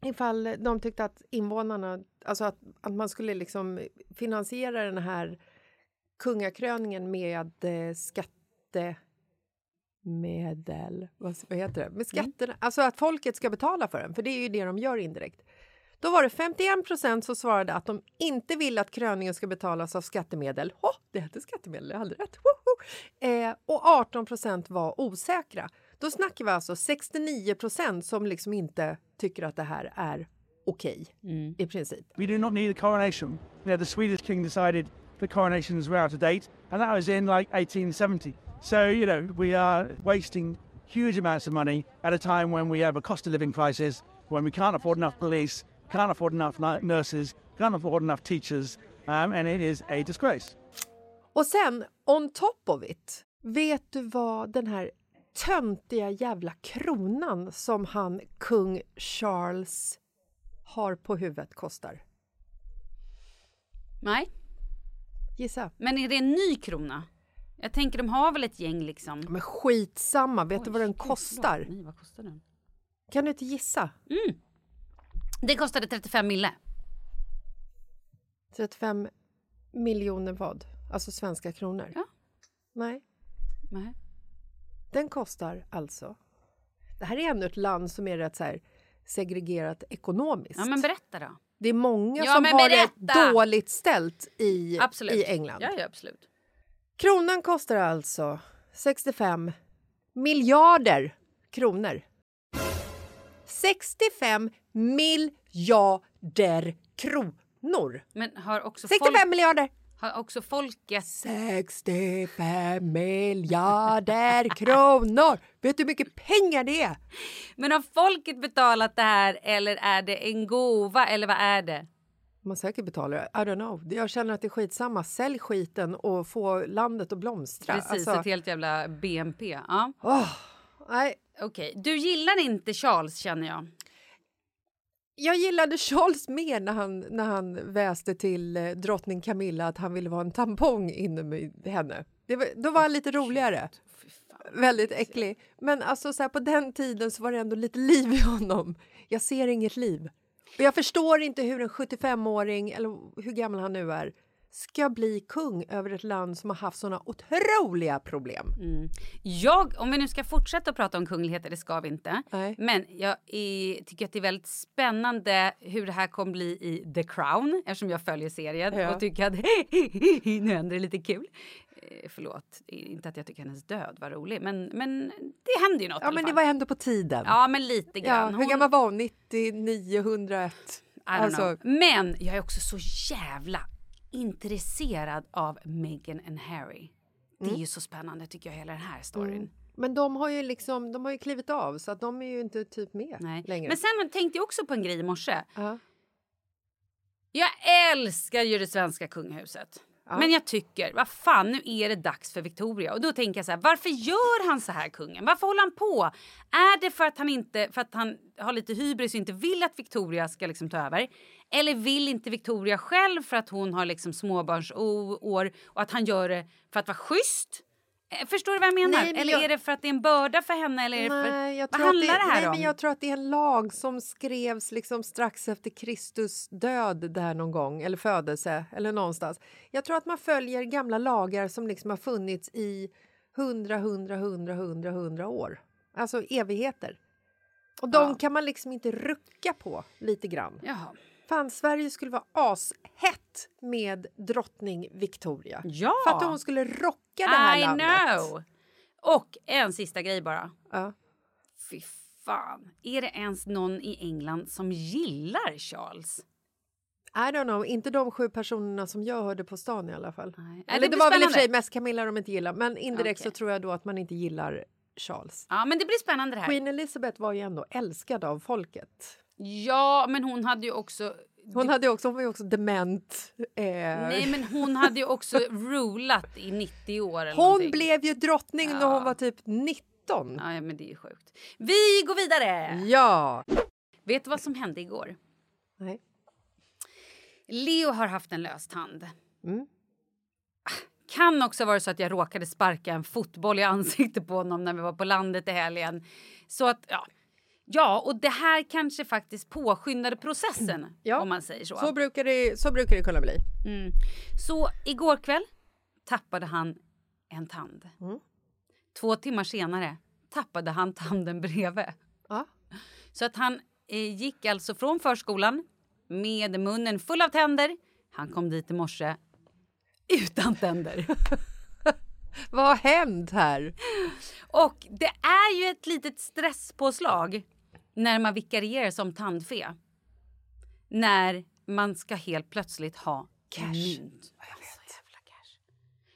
Speaker 2: ifall de tyckte att invånarna, alltså att, att man skulle liksom finansiera den här kungakröningen med eh, skattemedel, vad, vad heter det, med skatterna, alltså att folket ska betala för den, för det är ju det de gör indirekt. Då var det 51 procent som svarade att de inte vill att kröningen ska betalas av skattemedel. Oh, det hette skattemedel, jag hade rätt. Eh, och 18 procent var osäkra. Då snackar vi alltså 69 procent som liksom inte tycker att det här är okej i princip.
Speaker 6: We do not need a coronation. You know, the Swedish king decided the coronations were out of date, and that was in like 1870. So, you know, we are wasting huge amounts of money at a time when we have a cost of living crisis, when we can't afford enough police, can't afford enough nu- nurses, can't afford enough teachers, um, and it is a disgrace.
Speaker 2: Och sen, on top of it, vet du vad den här töntiga jävla kronan som han kung Charles har på huvudet kostar?
Speaker 1: Nej,
Speaker 2: Gissa.
Speaker 1: men är det en ny krona? Jag tänker de har väl ett gäng liksom.
Speaker 2: Men skitsamma, vet du vad den
Speaker 1: Oj,
Speaker 2: kostar?
Speaker 1: Nej, vad kostar den?
Speaker 2: Kan du inte gissa?
Speaker 1: Den kostade 35 mille.
Speaker 2: 35 miljoner vad? Alltså svenska kronor?
Speaker 1: Ja.
Speaker 2: Nej,
Speaker 1: Nej.
Speaker 2: Den kostar alltså... Det här är ännu ett land som är rätt så här segregerat ekonomiskt.
Speaker 1: Ja, men berätta då.
Speaker 2: Det är många
Speaker 1: Ja,
Speaker 2: som har det dåligt ställt i,
Speaker 1: Absolut.
Speaker 2: i England.
Speaker 1: Ja, ja, absolut.
Speaker 2: Kronan kostar alltså 65 miljarder kronor. 65 miljarder kronor!
Speaker 1: Men har också,
Speaker 2: 65
Speaker 1: folk,
Speaker 2: miljarder!
Speaker 1: Har också folket...
Speaker 2: 65 miljarder kronor! Vet du hur mycket pengar det är?
Speaker 1: Men har folket betalat det här eller är det en gåva eller vad är det?
Speaker 2: Man säkert betalar, I don't know. Jag känner att det är skitsamma. Sälj skiten och få landet att blomstra.
Speaker 1: Precis,
Speaker 2: Alltså,
Speaker 1: ett helt jävla BNP. Ja.
Speaker 2: åh, nej.
Speaker 1: Okej, du gillar inte Charles känner jag.
Speaker 2: Jag gillade Charles mer när han, när han väste till eh, drottning Camilla att han ville vara en tampong inom i henne. Det var, då var han lite roligare. Väldigt äcklig. Men alltså så här, på den tiden så var det ändå lite liv i honom. Jag ser inget liv. Och jag förstår inte hur en 75-åring, eller hur gammal han nu är, ska bli kung över ett land som har haft såna otroliga problem.
Speaker 1: Mm. Jag, om vi nu ska fortsätta prata om kungligheter, det ska vi inte.
Speaker 2: Nej.
Speaker 1: Men jag är, tycker att det är väldigt spännande hur det här kommer bli i The Crown eftersom jag följer serien
Speaker 2: Ja.
Speaker 1: och tycker att nu händer det lite kul. Eh, förlåt, inte att jag tycker hennes död var rolig men, men det hände ju något
Speaker 2: Ja, men det var ändå på tiden.
Speaker 1: Ja, men lite
Speaker 2: Ja,
Speaker 1: grann.
Speaker 2: hur gammal var hon? 99, 101?
Speaker 1: I don't
Speaker 2: Alltså-
Speaker 1: know. Men jag är också så jävla intresserad av Meghan and Harry. Det är
Speaker 2: Mm.
Speaker 1: ju så spännande tycker jag hela den här storyn.
Speaker 2: Mm. Men de har ju liksom, de har ju klivit av så att de är ju inte typ med
Speaker 1: Nej.
Speaker 2: längre.
Speaker 1: Men sen tänkte jag också på en grej i morse.
Speaker 2: Ja.
Speaker 1: Jag älskar ju det svenska kungahuset.
Speaker 2: Ja.
Speaker 1: Men jag tycker, vad fan nu är det dags för Victoria. Och då tänker jag så här, varför gör han så här kungen? Varför håller han på? Är det för att han inte, för att han har lite hybris och inte vill att Victoria ska liksom ta över? Eller vill inte Victoria själv för att hon har liksom småbarnsår och att han gör det för att vara schysst? Eh, Förstår du vad jag menar?
Speaker 2: Nej, men
Speaker 1: eller
Speaker 2: jag-
Speaker 1: är det för att det är en börda för henne? Eller är det för...
Speaker 2: Nej, jag
Speaker 1: vad handlar
Speaker 2: att
Speaker 1: det, här
Speaker 2: nej,
Speaker 1: om?
Speaker 2: Men jag tror att det är en lag som skrevs liksom strax efter Kristus död där någon gång, eller födelse, eller någonstans. Jag tror att man följer gamla lagar som liksom har funnits i hundra, hundra, hundra, hundra, hundra år. Alltså evigheter. Och de
Speaker 1: Ja.
Speaker 2: kan man liksom inte rucka på lite grann.
Speaker 1: Jaha.
Speaker 2: Fan, Sverige skulle vara ashett med drottning Victoria.
Speaker 1: Ja!
Speaker 2: För att hon skulle rocka det här
Speaker 1: I
Speaker 2: landet.
Speaker 1: know! Och en sista grej bara.
Speaker 2: Ja.
Speaker 1: Fy fan. Är det ens någon i England som gillar Charles?
Speaker 2: I don't know, inte de sju personerna som jag hörde på stan i alla fall.
Speaker 1: Nej,
Speaker 2: Eller
Speaker 1: det
Speaker 2: det, var väl i och för
Speaker 1: spännande.
Speaker 2: sig mest Camilla de inte gillar, men indirekt
Speaker 1: Okej.
Speaker 2: så tror jag då att man inte gillar Charles.
Speaker 1: Ja, men det blir spännande det här.
Speaker 2: Queen Elizabeth var ju ändå älskad av folket.
Speaker 1: Ja, men hon hade ju också...
Speaker 2: Hon, hade också, hon var ju också dement. Eh,
Speaker 1: Nej, men hon hade ju också rulat i 90 år eller
Speaker 2: hon
Speaker 1: någonting.
Speaker 2: blev ju drottning när
Speaker 1: Ja.
Speaker 2: hon var typ 19.
Speaker 1: Ja, men det är ju sjukt. Vi går vidare!
Speaker 2: Ja!
Speaker 1: Vet du vad som hände igår?
Speaker 2: Nej.
Speaker 1: Leo har haft en lös tand.
Speaker 2: Mm.
Speaker 1: Kan också vara så att jag råkade sparka en fotboll i ansiktet på honom när vi var på landet i helgen. Så att, ja. Ja, och det här kanske faktiskt påskyndade processen
Speaker 2: Ja,
Speaker 1: om man säger så.
Speaker 2: Så brukar det, så brukar det kunna bli.
Speaker 1: Mm. Så igår kväll tappade han en tand.
Speaker 2: Mm.
Speaker 1: Två timmar senare tappade han tanden bredvid.
Speaker 2: Ja.
Speaker 1: Så att han eh, gick alltså från förskolan med munnen full av tänder. Han kom dit i morse utan tänder.
Speaker 2: Vad har hänt här?
Speaker 1: Och det är ju ett litet stresspåslag när man vikarierar som tandfe. När man ska helt plötsligt ha
Speaker 2: Cash.
Speaker 1: mynt. Alltså, jävla cash.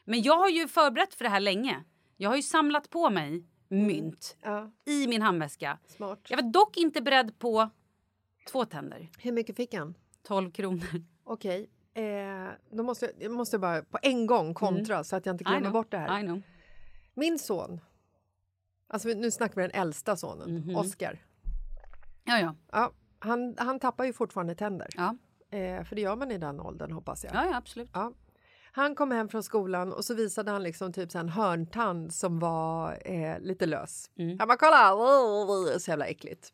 Speaker 1: Men jag har ju förberett för det här länge. Jag har ju samlat på mig mynt
Speaker 2: Ja,
Speaker 1: i min handväska.
Speaker 2: smart.
Speaker 1: Jag var dock inte beredd på två tänder.
Speaker 2: Hur mycket fick han?
Speaker 1: 12 kronor.
Speaker 2: Okej, eh, då måste jag, jag måste bara på en gång kontra så att jag inte
Speaker 1: Mm.
Speaker 2: Glömmer bort det här. Min son, alltså nu snackar vi den äldsta sonen,
Speaker 1: Mhm.
Speaker 2: Oscar.
Speaker 1: Ja, ja.
Speaker 2: Ja, han, han tappar ju fortfarande tänder.
Speaker 1: Ja,
Speaker 2: Eh, för det gör man i den åldern hoppas jag.
Speaker 1: ja, ja absolut.
Speaker 2: Ja. Han kom hem från skolan och så visade han liksom typ här en hörntand som var eh, lite lös.
Speaker 1: Mm.
Speaker 2: Han bara kolla! Så jävla äckligt.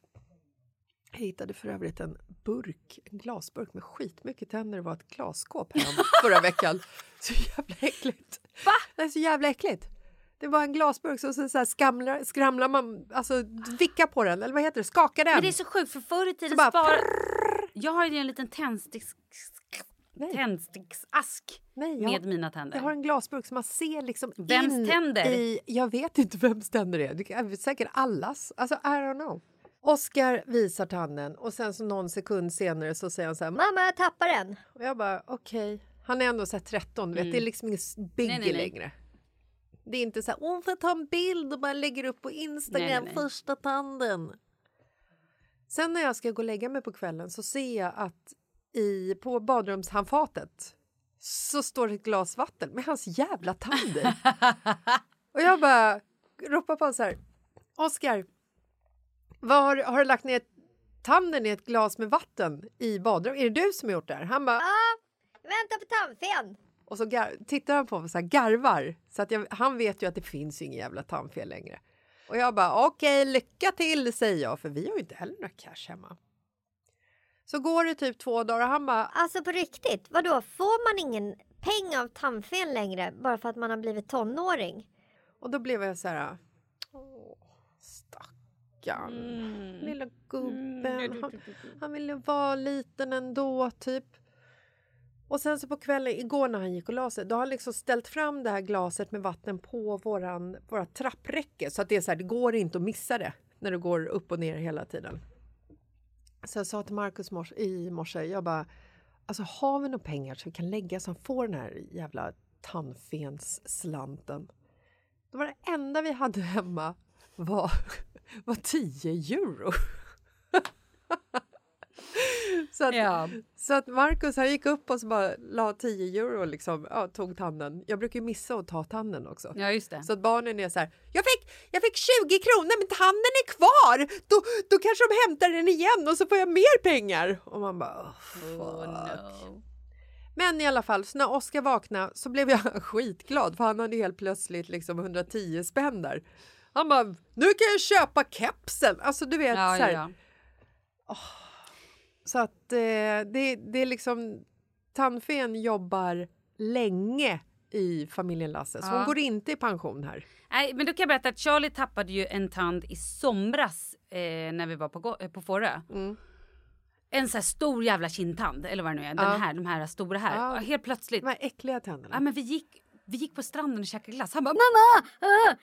Speaker 2: Jag hittade för övrigt en burk, en glasburk med skitmycket tänder. Det var ett glasskåp hem förra veckan. Så jävla äckligt. Va? Det är så jävla äckligt. Det var en glasburk så, så, så här skramlar, skramlar man, alltså vicka på den, eller vad heter det, skaka den.
Speaker 1: Men det är så sjukt för förr i tiden
Speaker 2: Så bara
Speaker 1: spara... Jag har ju en liten tändsticks...
Speaker 2: Nej.
Speaker 1: tändsticksask
Speaker 2: Nej, jag,
Speaker 1: med mina tänder.
Speaker 2: jag har en glasburk som man ser liksom
Speaker 1: Vems
Speaker 2: in
Speaker 1: tänder?
Speaker 2: i... Jag vet inte vems tänder det är. Det är säkert allas. Alltså, I don't know. Oscar visar tanden och sen så någon sekund senare så säger han så här
Speaker 3: Mamma, jag tappar den.
Speaker 2: och jag bara okej. Han är ändå så här 13, du vet.
Speaker 1: Mm.
Speaker 2: det är liksom inget biggie längre. Det är inte så här, åh får jag ta en bild och bara lägger upp på Instagram
Speaker 1: Nej, nej, nej.
Speaker 2: första tanden. Sen när jag ska gå och lägga mig på kvällen så ser jag att i, på badrumshandfatet så står det ett glas vatten med hans jävla tand i. Och jag bara ropar på honom så här. Oskar, var, har du lagt ner tanden i ett glas med vatten i badrummet? Är det du som har gjort det här? Han bara...
Speaker 3: Ah, vänta på tandfen.
Speaker 2: Och så gar- tittar han på mig så här garvar. Så att jag, han vet ju att det finns ju ingen jävla tandfel längre. Och jag bara okej, lycka till säger jag för vi har ju inte heller några cash hemma. Så går det typ två dagar och han bara
Speaker 3: Alltså på riktigt, vadå? Får man ingen peng av tandfen längre bara för att man har blivit tonåring?
Speaker 2: Och då blev jag så här... Åh, stackarn. Lilla gubben. Han, han ville vara liten ändå, typ. Och sen så på kvällen, igår när han gick och la sig, då har han liksom ställt fram det här glaset med vatten på våran, våra trappräcke. Så att det är så här, det går inte att missa det när du går upp och ner hela tiden. Så jag sa till Markus mors, i morse, jag bara, alltså har vi några pengar så vi kan lägga så han får den här jävla tandfensslanten. Det var det enda vi hade hemma var, var 10 euro. så att,
Speaker 1: Ja.
Speaker 2: så att Marcus han gick upp och så bara la 10 euro och liksom, ja, tog tanden. Jag brukar ju missa att ta tanden också.
Speaker 1: Ja, just det.
Speaker 2: Så att barnen är så här, jag fick, jag fick 20 kronor men tanden är kvar! Då, då kanske de hämtar den igen och så får jag mer pengar. Och man bara, oh, fuck. Men i alla fall, så när Oskar vaknade så blev jag skitglad för han hade helt plötsligt liksom 110 spänn där. Han bara, nu kan jag köpa kepsen! Alltså du vet,
Speaker 1: Ja,
Speaker 2: så, här,
Speaker 1: ja, ja.
Speaker 2: Så att eh, det, det är liksom, tandfen jobbar länge i familjen Lasse, så
Speaker 1: Ja.
Speaker 2: hon går inte i pension här.
Speaker 1: Nej, men då kan jag berätta att Charlie tappade ju en tand i somras eh, när vi var på, eh, på Fårö. En så här stor jävla kindtand, eller vad det nu är. Den
Speaker 2: Ja.
Speaker 1: här, de här stora här.
Speaker 2: Ja.
Speaker 1: Helt plötsligt.
Speaker 2: De här äckliga tänderna.
Speaker 1: Ja, men vi, gick, vi gick på stranden och käkade glass. Han bara
Speaker 3: Mamma! Ah,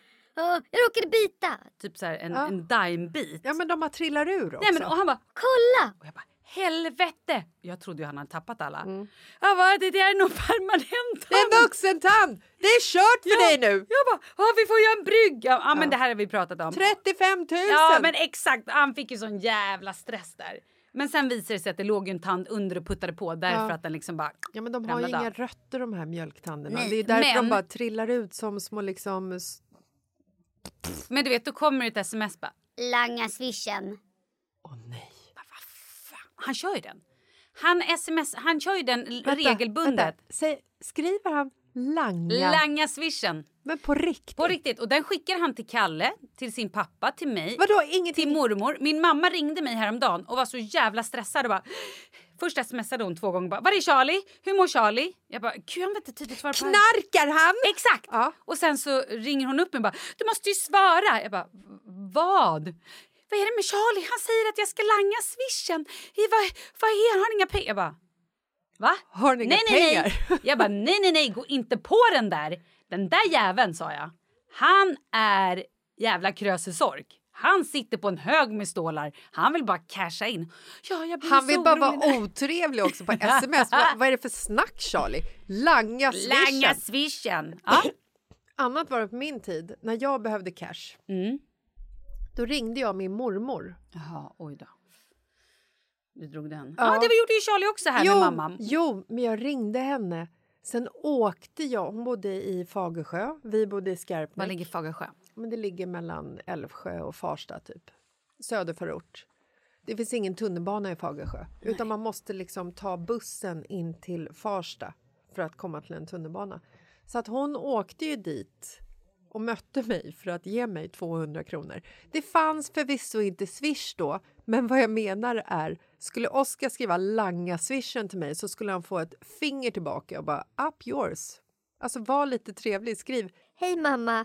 Speaker 3: ah, jag råkade bita!
Speaker 1: typ så här en,
Speaker 2: Ja.
Speaker 1: en dime-bit.
Speaker 2: Ja men de har trillar ur också.
Speaker 1: Nej, men, och han bara
Speaker 3: Kolla!
Speaker 1: och jag bara helvete. Jag trodde ju han hade tappat alla.
Speaker 2: Mm.
Speaker 1: Jag bara det där är nog permanent.
Speaker 2: Det är en vuxentand! Det är kört för
Speaker 1: Ja.
Speaker 2: dig nu!
Speaker 1: Jag bara ja, vi får göra en brygga. Ja, men
Speaker 2: Ja.
Speaker 1: det här har vi pratat om.
Speaker 2: 35 000!
Speaker 1: Ja men exakt, han fick ju sån jävla stress där. Men sen visade det sig att det låg en tand under och puttade på därför
Speaker 2: Ja.
Speaker 1: att den liksom bara
Speaker 2: Ja men de har ju inga
Speaker 1: av.
Speaker 2: rötter de här mjölktanderna.
Speaker 1: Nej,
Speaker 2: det är därför de
Speaker 1: men-
Speaker 2: bara trillar ut som små liksom...
Speaker 1: Men du vet, då kommer det ett sms bara.
Speaker 3: Langa swishen.
Speaker 1: Han kör ju den. Han sms, han kör ju den
Speaker 2: Vänta,
Speaker 1: regelbundet.
Speaker 2: vänta. Säg, skriver han langa?
Speaker 1: Langa swishen.
Speaker 2: Men på riktigt?
Speaker 1: På riktigt. Och den skickar han till Kalle, till sin pappa, till mig.
Speaker 2: Vadå, ingenting?
Speaker 1: Till mormor. Min mamma ringde mig häromdagen och var så jävla stressad och bara... Först smsade hon två gånger bara, var är Charlie? Hur mår Charlie? Jag bara, gud han vet inte tydligt svara på det här."
Speaker 2: Knarkar han?
Speaker 1: Exakt!
Speaker 2: Ja.
Speaker 1: Och sen så ringer hon upp mig och bara, du måste ju svara. Jag bara, vad? Vad är det med Charlie? Han säger att jag ska langa swishen. Vad, vad är han? Har han inga pengar? Jag bara, va?
Speaker 2: Har ni inga
Speaker 1: nej, nej,
Speaker 2: pengar?
Speaker 1: Nej. Jag bara, nej, nej, nej, gå inte på den där. Den där jäveln, sa jag. Han är jävla krösesork. Han sitter på en hög med stålar. Han vill bara casha in. Ja,
Speaker 2: Han vill bara vara otrevlig också på sms. vad, vad är det för snack Charlie? Langa swishen.
Speaker 1: Langa swishen. Ja.
Speaker 2: Annat var det på min tid när jag behövde cash.
Speaker 1: Mm.
Speaker 2: Då ringde jag min mormor.
Speaker 1: Jaha, oj då. Du drog den.
Speaker 2: Ja.
Speaker 1: Ja, det gjorde ju Charlie också här
Speaker 2: jo,
Speaker 1: med mamma.
Speaker 2: Jo, men jag ringde henne. Sen åkte jag, hon bodde i Fagersjö, vi bodde i Skarpnäck.
Speaker 1: Var ligger Fagersjö?
Speaker 2: Men det ligger mellan Älvsjö och Farsta typ. Söderförort. Det finns ingen tunnelbana i Fagersjö. Utan man måste liksom ta bussen in till Farsta för att komma till en tunnelbana. Så att hon åkte ju dit och mötte mig för att ge mig 200 kronor. Det fanns förvisso inte Swish då, men vad jag menar är skulle Oskar skriva langa swishen till mig så skulle han få ett finger tillbaka och bara up yours. Alltså var lite trevlig, skriv
Speaker 3: Hej mamma.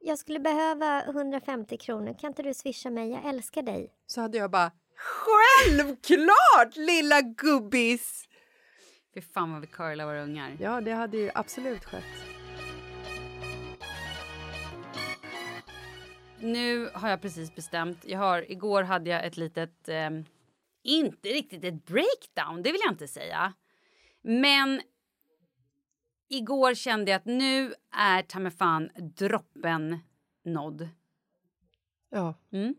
Speaker 3: Jag skulle behöva 150 kronor. Kan inte du swisha mig? Jag älskar dig.
Speaker 2: så hade jag bara självklart lilla gubbis!
Speaker 1: Fy fan vad vi curlar våra ungar.
Speaker 2: Ja, det hade ju absolut skett.
Speaker 1: Nu har jag precis bestämt. Jag har, igår hade jag ett litet... ehm, inte riktigt ett breakdown, det vill jag inte säga. Men igår kände jag att nu är ta mig fan droppen nådd.
Speaker 2: Ja.
Speaker 1: Mm.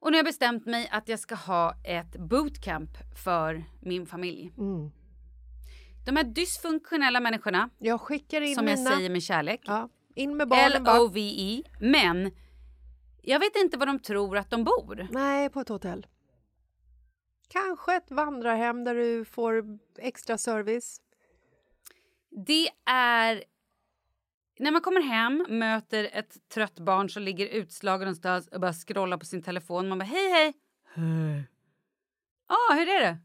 Speaker 1: Och nu har jag bestämt mig att jag ska ha ett bootcamp för min familj.
Speaker 2: Mm.
Speaker 1: De här dysfunktionella människorna,
Speaker 2: Jag skickar in
Speaker 1: som jag
Speaker 2: mina...
Speaker 1: säger med kärlek,
Speaker 2: Ja, in med barnen bara.
Speaker 1: L-O-V-E, men jag vet inte var de tror att de bor.
Speaker 2: Nej, på ett hotell. Kanske ett vandrarhem där du får extra service.
Speaker 1: Det är när man kommer hem, möter ett trött barn som ligger utslagen någonstans och bara scrollar på sin telefon. Man bara hej hej. Hej. Ah, hur är det?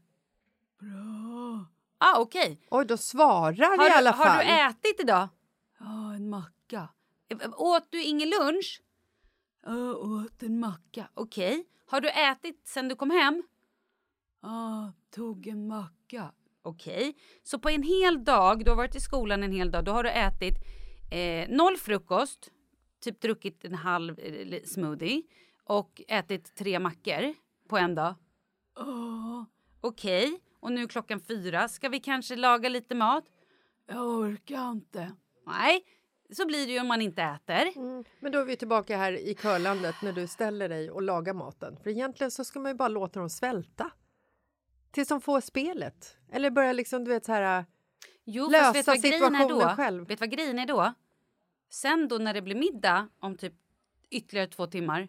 Speaker 1: Bra. Ah, okej.
Speaker 2: Oj, då svarar
Speaker 1: Har,
Speaker 2: i alla fall.
Speaker 1: har du ätit idag? Ja, en macka. Åt du ingen lunch? Ja, åt en macka. Okej. Har du ätit sen du kom hem? Ja, tog en macka. Okej. Så på en hel dag, du har varit i skolan en hel dag, då har du ätit eh, noll frukost, typ druckit en halv eh, smoothie och ätit tre mackor på en dag. Oh, Okej, och nu är klockan fyra. Ska vi kanske laga lite mat? Jag orkar inte. Nej, så blir det ju om man inte äter.
Speaker 2: Mm. Men då är vi tillbaka här i körlandet när du ställer dig och lagar maten. För egentligen så ska man ju bara låta dem svälta. Tills de får spelet. Eller börja liksom, du vet så här...
Speaker 1: Jo,
Speaker 2: lösa
Speaker 1: vet vad
Speaker 2: situationen
Speaker 1: då?
Speaker 2: själv.
Speaker 1: Vet vad grejen är då? Sen då när det blir middag om typ ytterligare två timmar.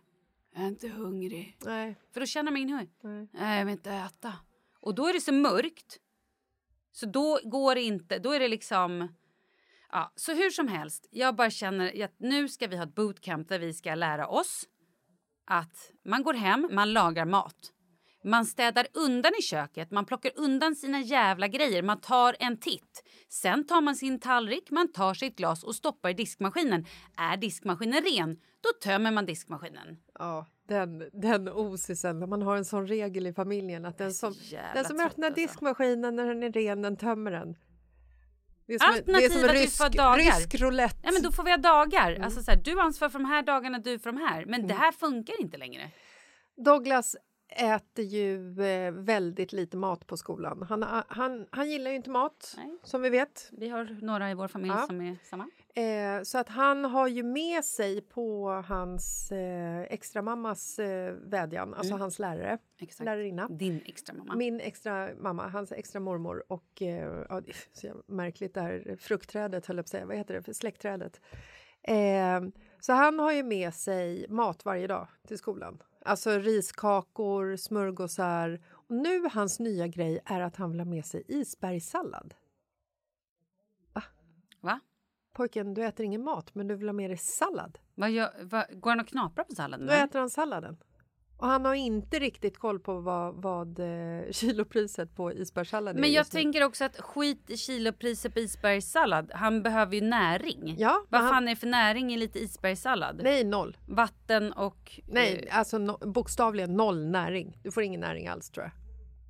Speaker 1: Jag är inte hungrig.
Speaker 2: Nej.
Speaker 1: För då känner man ingen hunger.
Speaker 2: Nej.
Speaker 1: Nej, jag vill inte äta. Och då är det så mörkt. Så då går det inte. Då är det liksom... Ja, så hur som helst, jag bara känner att nu ska vi ha ett bootcamp där vi ska lära oss att man går hem, man lagar mat. Man städar undan i köket, man plockar undan sina jävla grejer, man tar en titt. Sen tar man sin tallrik, man tar sitt glas och stoppar i diskmaskinen. Är diskmaskinen ren, då tömmer man diskmaskinen.
Speaker 2: Ja, den, den osisen, när man har en sån regel i familjen att den som, den som öppnar
Speaker 1: alltså.
Speaker 2: diskmaskinen när den är ren, den tömmer den. Det är som, det är som en
Speaker 1: att vi
Speaker 2: rysk,
Speaker 1: får ha dagar.
Speaker 2: rysk roulette.
Speaker 1: Ja, men då får vi ha dagar.
Speaker 2: Mm.
Speaker 1: Alltså så här, du ansvarar för de här dagarna, du för de här. Men det här funkar inte längre.
Speaker 2: Douglas äter ju eh, väldigt lite mat på skolan. Han, han, han gillar ju inte mat,
Speaker 1: Nej.
Speaker 2: som vi vet.
Speaker 1: Vi har några i vår familj
Speaker 2: Ja.
Speaker 1: som är samma.
Speaker 2: Eh, så att han har ju med sig på hans eh, extra mammas eh, vädjan, alltså hans lärare,
Speaker 1: Exakt.
Speaker 2: lärarinna.
Speaker 1: Din extra mamma.
Speaker 2: Min extra mamma, hans extra mormor och eh, ja, så märkligt det här fruktträdet höll jag på att säga, vad heter det, för släktträdet. Eh, så han har ju med sig mat varje dag till skolan. Alltså riskakor, smörgåsar. Och nu hans nya grej är att han vill ha med sig isbergssallad.
Speaker 1: Va?
Speaker 2: Pojken, du äter ingen mat, men du vill ha med dig sallad.
Speaker 1: Vad gör, vad, går han och knaprar på salladen?
Speaker 2: Då äter han salladen. Och han har inte riktigt koll på vad, vad eh, kilopriset på isbergssallad är
Speaker 1: Men jag tänker också att skit i kilopriset på isbergssallad. Han behöver ju näring.
Speaker 2: Ja,
Speaker 1: Vad fan
Speaker 2: han-
Speaker 1: är det för näring i lite isbergssallad?
Speaker 2: Nej, noll.
Speaker 1: Vatten och...
Speaker 2: Nej, alltså no, bokstavligen noll näring. Du får ingen näring alls tror jag.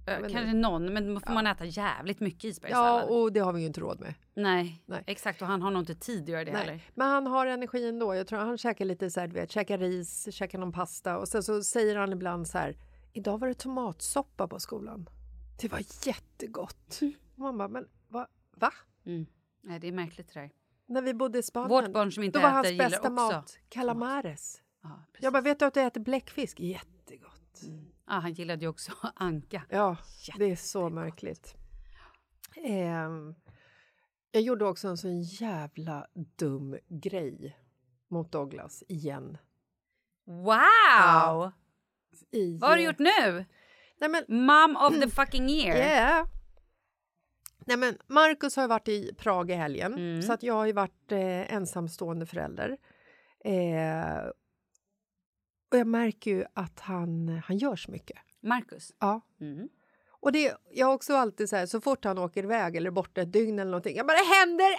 Speaker 1: Eh, kanske någon, men då får man äta jävligt mycket
Speaker 2: Ja,
Speaker 1: isbergssallad.
Speaker 2: och det har vi ju inte råd med.
Speaker 1: Nej,
Speaker 2: Nej.
Speaker 1: exakt. Och han har nog inte tid att göra det heller.
Speaker 2: Nej. Men han har energi ändå. Jag tror han käkar lite så här, du vet, käkar ris, käkar någon pasta och sen så säger han ibland så här. Idag var det tomatsoppa på skolan. Det var jättegott. Och man bara, men va? va?
Speaker 1: Mm. Nej, det är märkligt det där.
Speaker 2: När vi bodde i Spanien.
Speaker 1: Vårt barn som inte
Speaker 2: då var hans bästa
Speaker 1: också
Speaker 2: mat calamares.
Speaker 1: Ja, precis.
Speaker 2: Jag bara, vet du att du äter bläckfisk? Jättegott.
Speaker 1: Ja, han gillade ju också anka.
Speaker 2: Ja, det är så märkligt. Ehm, jag gjorde också en sån jävla dum grej mot Douglas igen.
Speaker 1: Wow!
Speaker 2: I,
Speaker 1: Vad har du gjort nu?
Speaker 2: Nej, men,
Speaker 1: Mom of the fucking year.
Speaker 2: yeah. Nej, men Marcus har varit i Prag i helgen,
Speaker 1: Mm.
Speaker 2: så att jag har ju varit eh, ensamstående förälder. Eh, och jag märker ju att han, han gör så mycket.
Speaker 1: Marcus.
Speaker 2: Ja.
Speaker 1: Mm.
Speaker 2: Och det, jag har också alltid så här, så fort han åker iväg eller borta ett dygn eller någonting, jag bara, det händer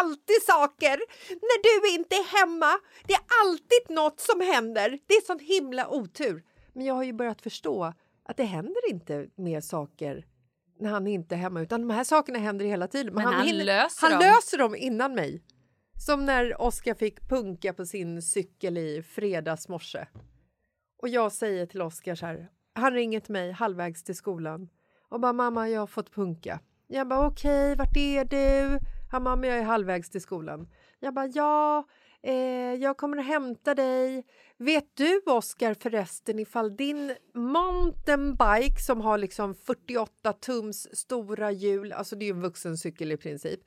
Speaker 2: alltid saker när du inte är hemma. Det är alltid något som händer. Det är sån himla otur. Men jag har ju börjat förstå att det händer inte mer saker när han inte är hemma, utan de här sakerna händer hela tiden.
Speaker 1: Men han löser
Speaker 2: han
Speaker 1: dem.
Speaker 2: löser dem innan mig. Som när Oskar fick punka på sin cykel i fredags morse. Och jag säger till Oskar så här, han ringer till mig halvvägs till skolan och bara mamma jag har fått punka. Jag bara okej, vart är du? Han bara, men jag är halvvägs till skolan. Jag bara ja, Eh, jag kommer att hämta dig. Vet du, Oskar, förresten ifall din mountainbike som har liksom 48 tums stora hjul, alltså det är ju en vuxencykel i princip.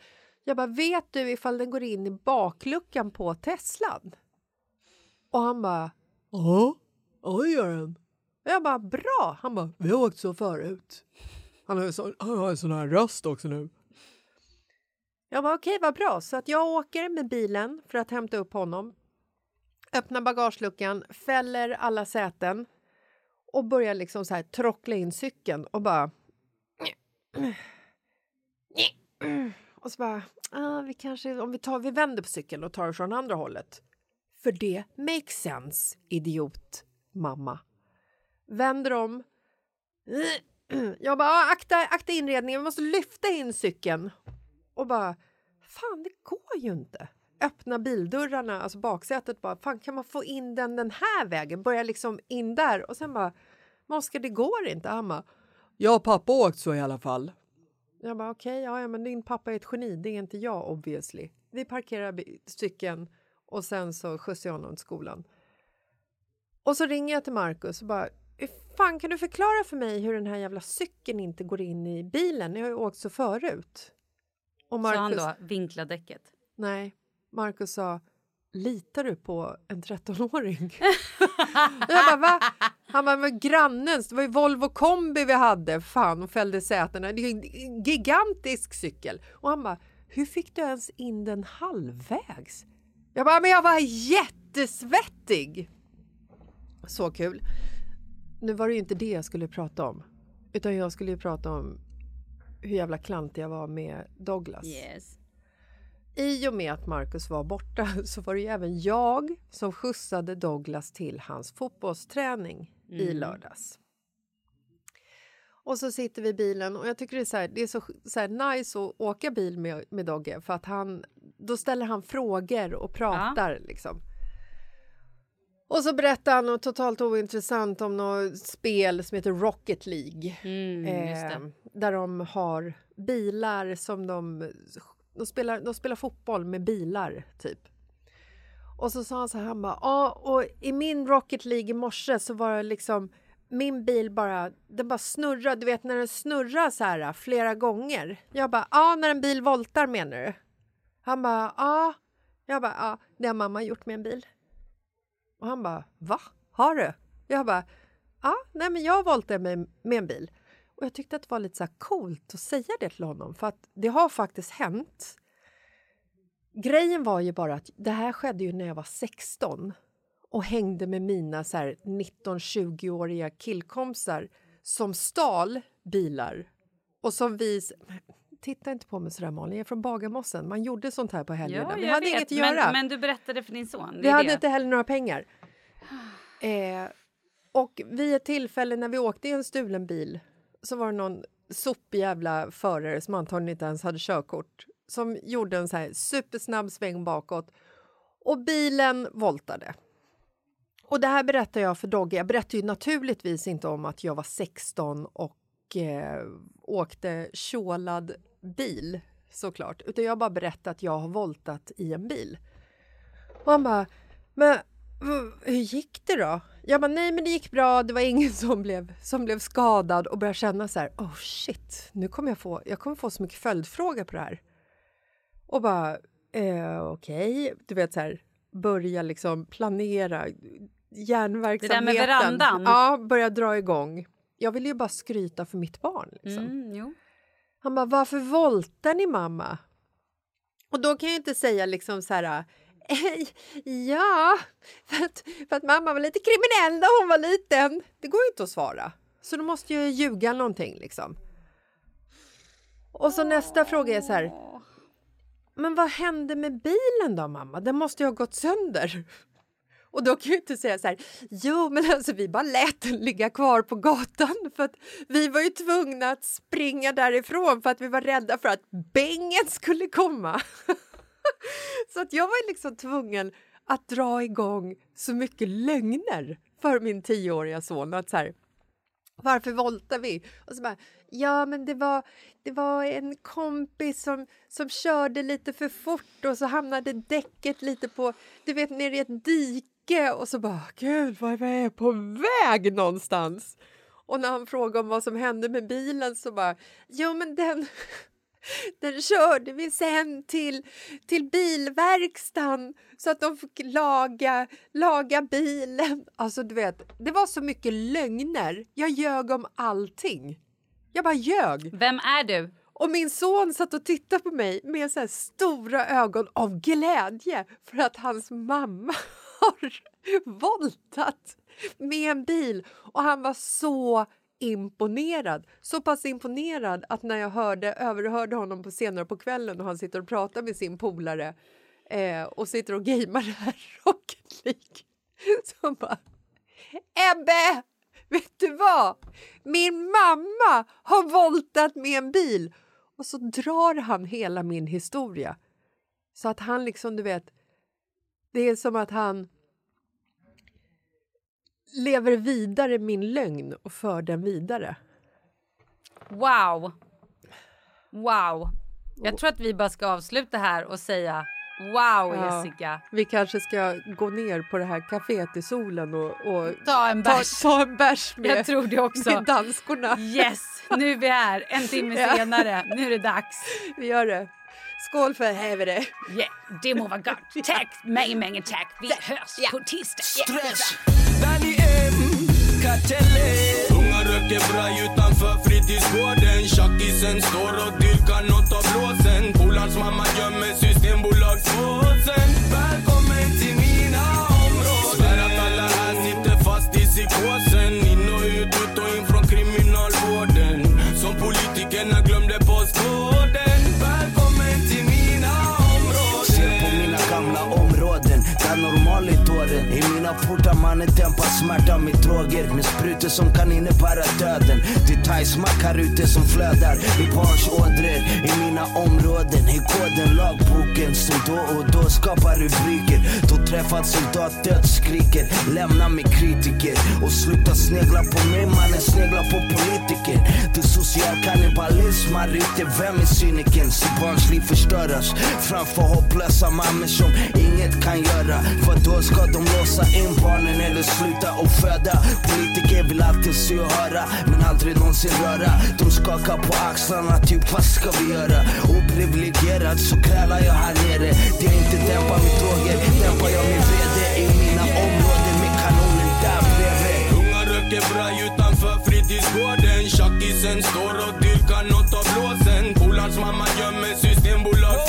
Speaker 2: Jag bara, vet du ifall den går in i bakluckan på Teslan? Och han bara, ja, ja det gör den. Och jag bara, bra. Han bara, vi har åkt så förut. Han har, så, han har en sån här röst också nu. Jag bara, okej, vad bra. Så att jag åker med bilen för att hämta upp honom. Öppnar bagageluckan, fäller alla säten och börjar liksom så här trockla in cykeln och bara... Och så bara, ah, vi kanske, om vi, tar, vi vänder på cykeln och tar det från andra hållet. För det makes sense, idiot mamma. Vänder om. Jag bara, akta, akta inredningen, vi måste lyfta in cykeln. Och bara, fan det går ju inte. Öppna bildörrarna, alltså baksätet bara, fan kan man få in den den här vägen? Börja liksom in där och sen bara, Oskar det går inte. Han bara, jag och pappa åkt så i alla fall. Jag bara okej, okay, ja, men din pappa är ett geni, det är inte jag obviously. Vi parkerar cykeln och sen så skjutsar jag honom till skolan. Och så ringer jag till Markus och bara, fan kan du förklara för mig hur den här jävla cykeln inte går in i bilen? Jag har ju åkt så förut.
Speaker 1: Och Marcus, sa han då vinkla däcket?
Speaker 2: Nej, Markus sa litar du på en 13-åring? jag bara, va? Han bara, men grannens, det var ju Volvo kombi vi hade, fan, och fällde sätena. Det är en gigantisk cykel. Och han bara, hur fick du ens in den halvvägs? Jag bara, men jag var jättesvettig! Så kul. Nu var det ju inte det jag skulle prata om, utan jag skulle ju prata om hur jävla klantig jag var med Douglas.
Speaker 1: Yes.
Speaker 2: I och med att Marcus var borta så var det ju även jag som skjutsade Douglas till hans fotbollsträning mm. i lördags. Och så sitter vi i bilen och jag tycker det är så, här, det är så, så nice att åka bil med, med Dogge för att han, då ställer han frågor och pratar ja. liksom. Och så berättar han något totalt ointressant om något spel som heter Rocket League.
Speaker 1: Mm,
Speaker 2: eh, där de har bilar som de de spelar, de spelar fotboll med bilar, typ. Och så sa han så här, han bara, ja, och i min Rocket League i morse så var det liksom min bil bara, den bara snurrar, du vet när den snurrar så här flera gånger. Jag bara, ja, när en bil voltar menar du? Han bara, ja. Jag bara, ja, det har mamma gjort med en bil. Och han bara, va? Har du? Jag bara, ja, nej men jag det med, med en bil. Och jag tyckte att det var lite så coolt att säga det till honom för att det har faktiskt hänt. Grejen var ju bara att det här skedde ju när jag var 16 och hängde med mina 19-20-åriga killkompisar som stal bilar och som vi... Titta inte på mig sådär Malin, jag är från Bagarmossen. Man gjorde sånt här på helgerna.
Speaker 1: Ja,
Speaker 2: vi hade
Speaker 1: vet,
Speaker 2: inget att
Speaker 1: men,
Speaker 2: göra.
Speaker 1: Men du berättade för din son.
Speaker 2: Vi hade det. inte heller några pengar. Eh, och vid ett tillfälle när vi åkte i en stulen bil så var det någon sopig jävla förare som antagligen inte ens hade körkort som gjorde en så här supersnabb sväng bakåt och bilen voltade. Och det här berättar jag för Dogge. Jag berättar ju naturligtvis inte om att jag var 16 och eh, åkte kjolad bil såklart, utan jag bara berättar att jag har voltat i en bil. Och han bara, men hur gick det då? Jag bara, nej men det gick bra, det var ingen som blev, som blev skadad och började känna så här, oh shit, nu kommer jag få, jag kommer få så mycket följdfrågor på det här. Och bara, eh, okej, okay. du vet så här, börja liksom planera järnverksamheten.
Speaker 1: Det där med verandan?
Speaker 2: Ja, börja dra igång. Jag vill ju bara skryta för mitt barn. Liksom.
Speaker 1: Mm,
Speaker 2: han bara, varför voltar ni mamma? Och då kan jag inte säga liksom så här, ja, för att, för att mamma var lite kriminell när hon var liten. Det går ju inte att svara. Så då måste jag ljuga någonting liksom. Och så nästa fråga är så här. Men vad hände med bilen då mamma? Den måste ju ha gått sönder. Och då kan jag inte säga så här, jo men alltså vi bara lät den ligga kvar på gatan för att vi var ju tvungna att springa därifrån för att vi var rädda för att bängen skulle komma. så att jag var liksom tvungen att dra igång så mycket lögner för min tioåriga son. Att så här, Varför voltar vi? Och så bara, ja men det var, det var en kompis som, som körde lite för fort och så hamnade däcket lite på, du vet, nere i ett dike och så bara, gud vad är jag på väg någonstans? Och när han frågade om vad som hände med bilen så bara, jo men den, den körde vi sen till, till bilverkstan så att de fick laga, laga bilen. Alltså du vet, det var så mycket lögner. Jag ljög om allting. Jag bara ljög.
Speaker 1: Vem är du?
Speaker 2: Och min son satt och tittade på mig med så stora ögon av glädje för att hans mamma har voltat med en bil och han var så imponerad. Så pass imponerad att när jag hörde, överhörde honom på senare på kvällen och han sitter och pratar med sin polare eh, och sitter och gamear det här Rocket League. Så bara... Ebbe! Vet du vad? Min mamma har voltat med en bil! Och så drar han hela min historia. Så att han liksom, du vet... Det är som att han lever vidare min lögn och för den vidare.
Speaker 1: Wow! Wow! Jag tror att vi bara ska avsluta här och säga wow,
Speaker 2: Ja.
Speaker 1: Jessica.
Speaker 2: Vi kanske ska gå ner på det här kaféet i solen och, och
Speaker 1: Ta en bärs.
Speaker 2: Ta, ta en bärs med,
Speaker 1: Jag tror det också.
Speaker 2: med danskorna.
Speaker 1: Yes, nu är vi här en timme senare. Nu är det dags.
Speaker 2: Vi gör det. Skål för helvete!
Speaker 1: Yeah, det må vara gott. Tack, många, många tack. Vi hörs på tisdag.
Speaker 7: Stress. Danny M, Katelle. Unga röker bra utanför fritidsgården. Tjackisen står och dyrkar nåt av blåsen. Polars mamma gömmer systembolagsbåsen.
Speaker 8: Mannen dämpar smärtan med droger Med sprutor som kan innebära döden. Det är thaismack här ute som flödar. I barns ådror I mina områden. Är koden lagboken som då och då skapar rubriker. Då träffad soldat dödsskriker, lämnar Lämna mig kritiker. Och sluta snegla på mig mannen snegla på politiker Det är social kannibalism här ute, vem är cynikern? Så barns liv förstöras framför hopplösa mammor som inget kan göra. För då ska de låsa in barnen eller sluta och föda. Politiker vill alltid se och höra men aldrig någonsin röra. De skakar på axlarna typ vad ska vi göra? Oprivilegierad så krälar jag här nere. Det är inte dämpa med droger, dämpar jag min vrede. I mina områden med kanonen där bredvid.
Speaker 7: Unga röker bra utanför fritidsgården. Tjackisen står och dyrkar nåt av blåsen. Polarns mamma gömmer
Speaker 8: systembolag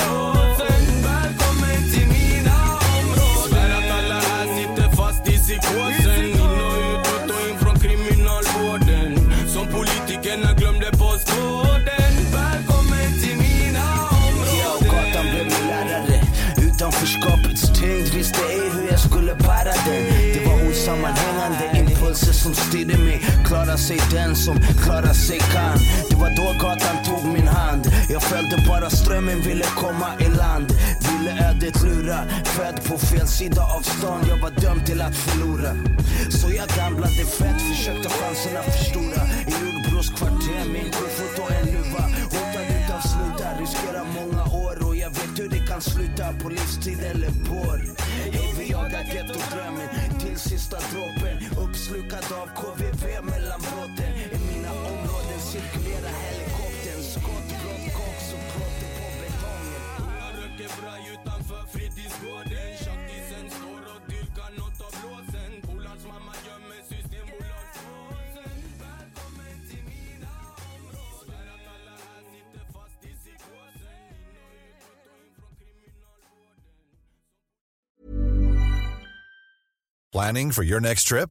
Speaker 8: sig den som klara sig kan. Det var då gatan tog min hand. Jag följde bara strömmen, ville komma i land. Ville ödet lura Född på fel sida av stan. Jag var dömd till att förlora. Så jag gamblade fett, försökte chanserna förstora. I Jordbros kvarter med en kofot och en luva. Hotad utav slutar, riskerar många år. Och jag vet hur det kan sluta på livstid eller bår Hej, vi jagar gettodrömmen till sista droppen. Uppslukad av KVV mellan brotten. I mina områden cirkulerar helikoptern. Skott, blått, koks och klotter på betongen.
Speaker 7: Unga röker bra utanför fritidsgården. Tjackisen står och dyrkar nåt av blåsen. Polars mamma gömmer systembolagsbåsen Välkommen till mina områden. Svär att alla här sitter fast i psykosen. In och ut, ut och in från kriminalvården.
Speaker 9: Planning for your next trip?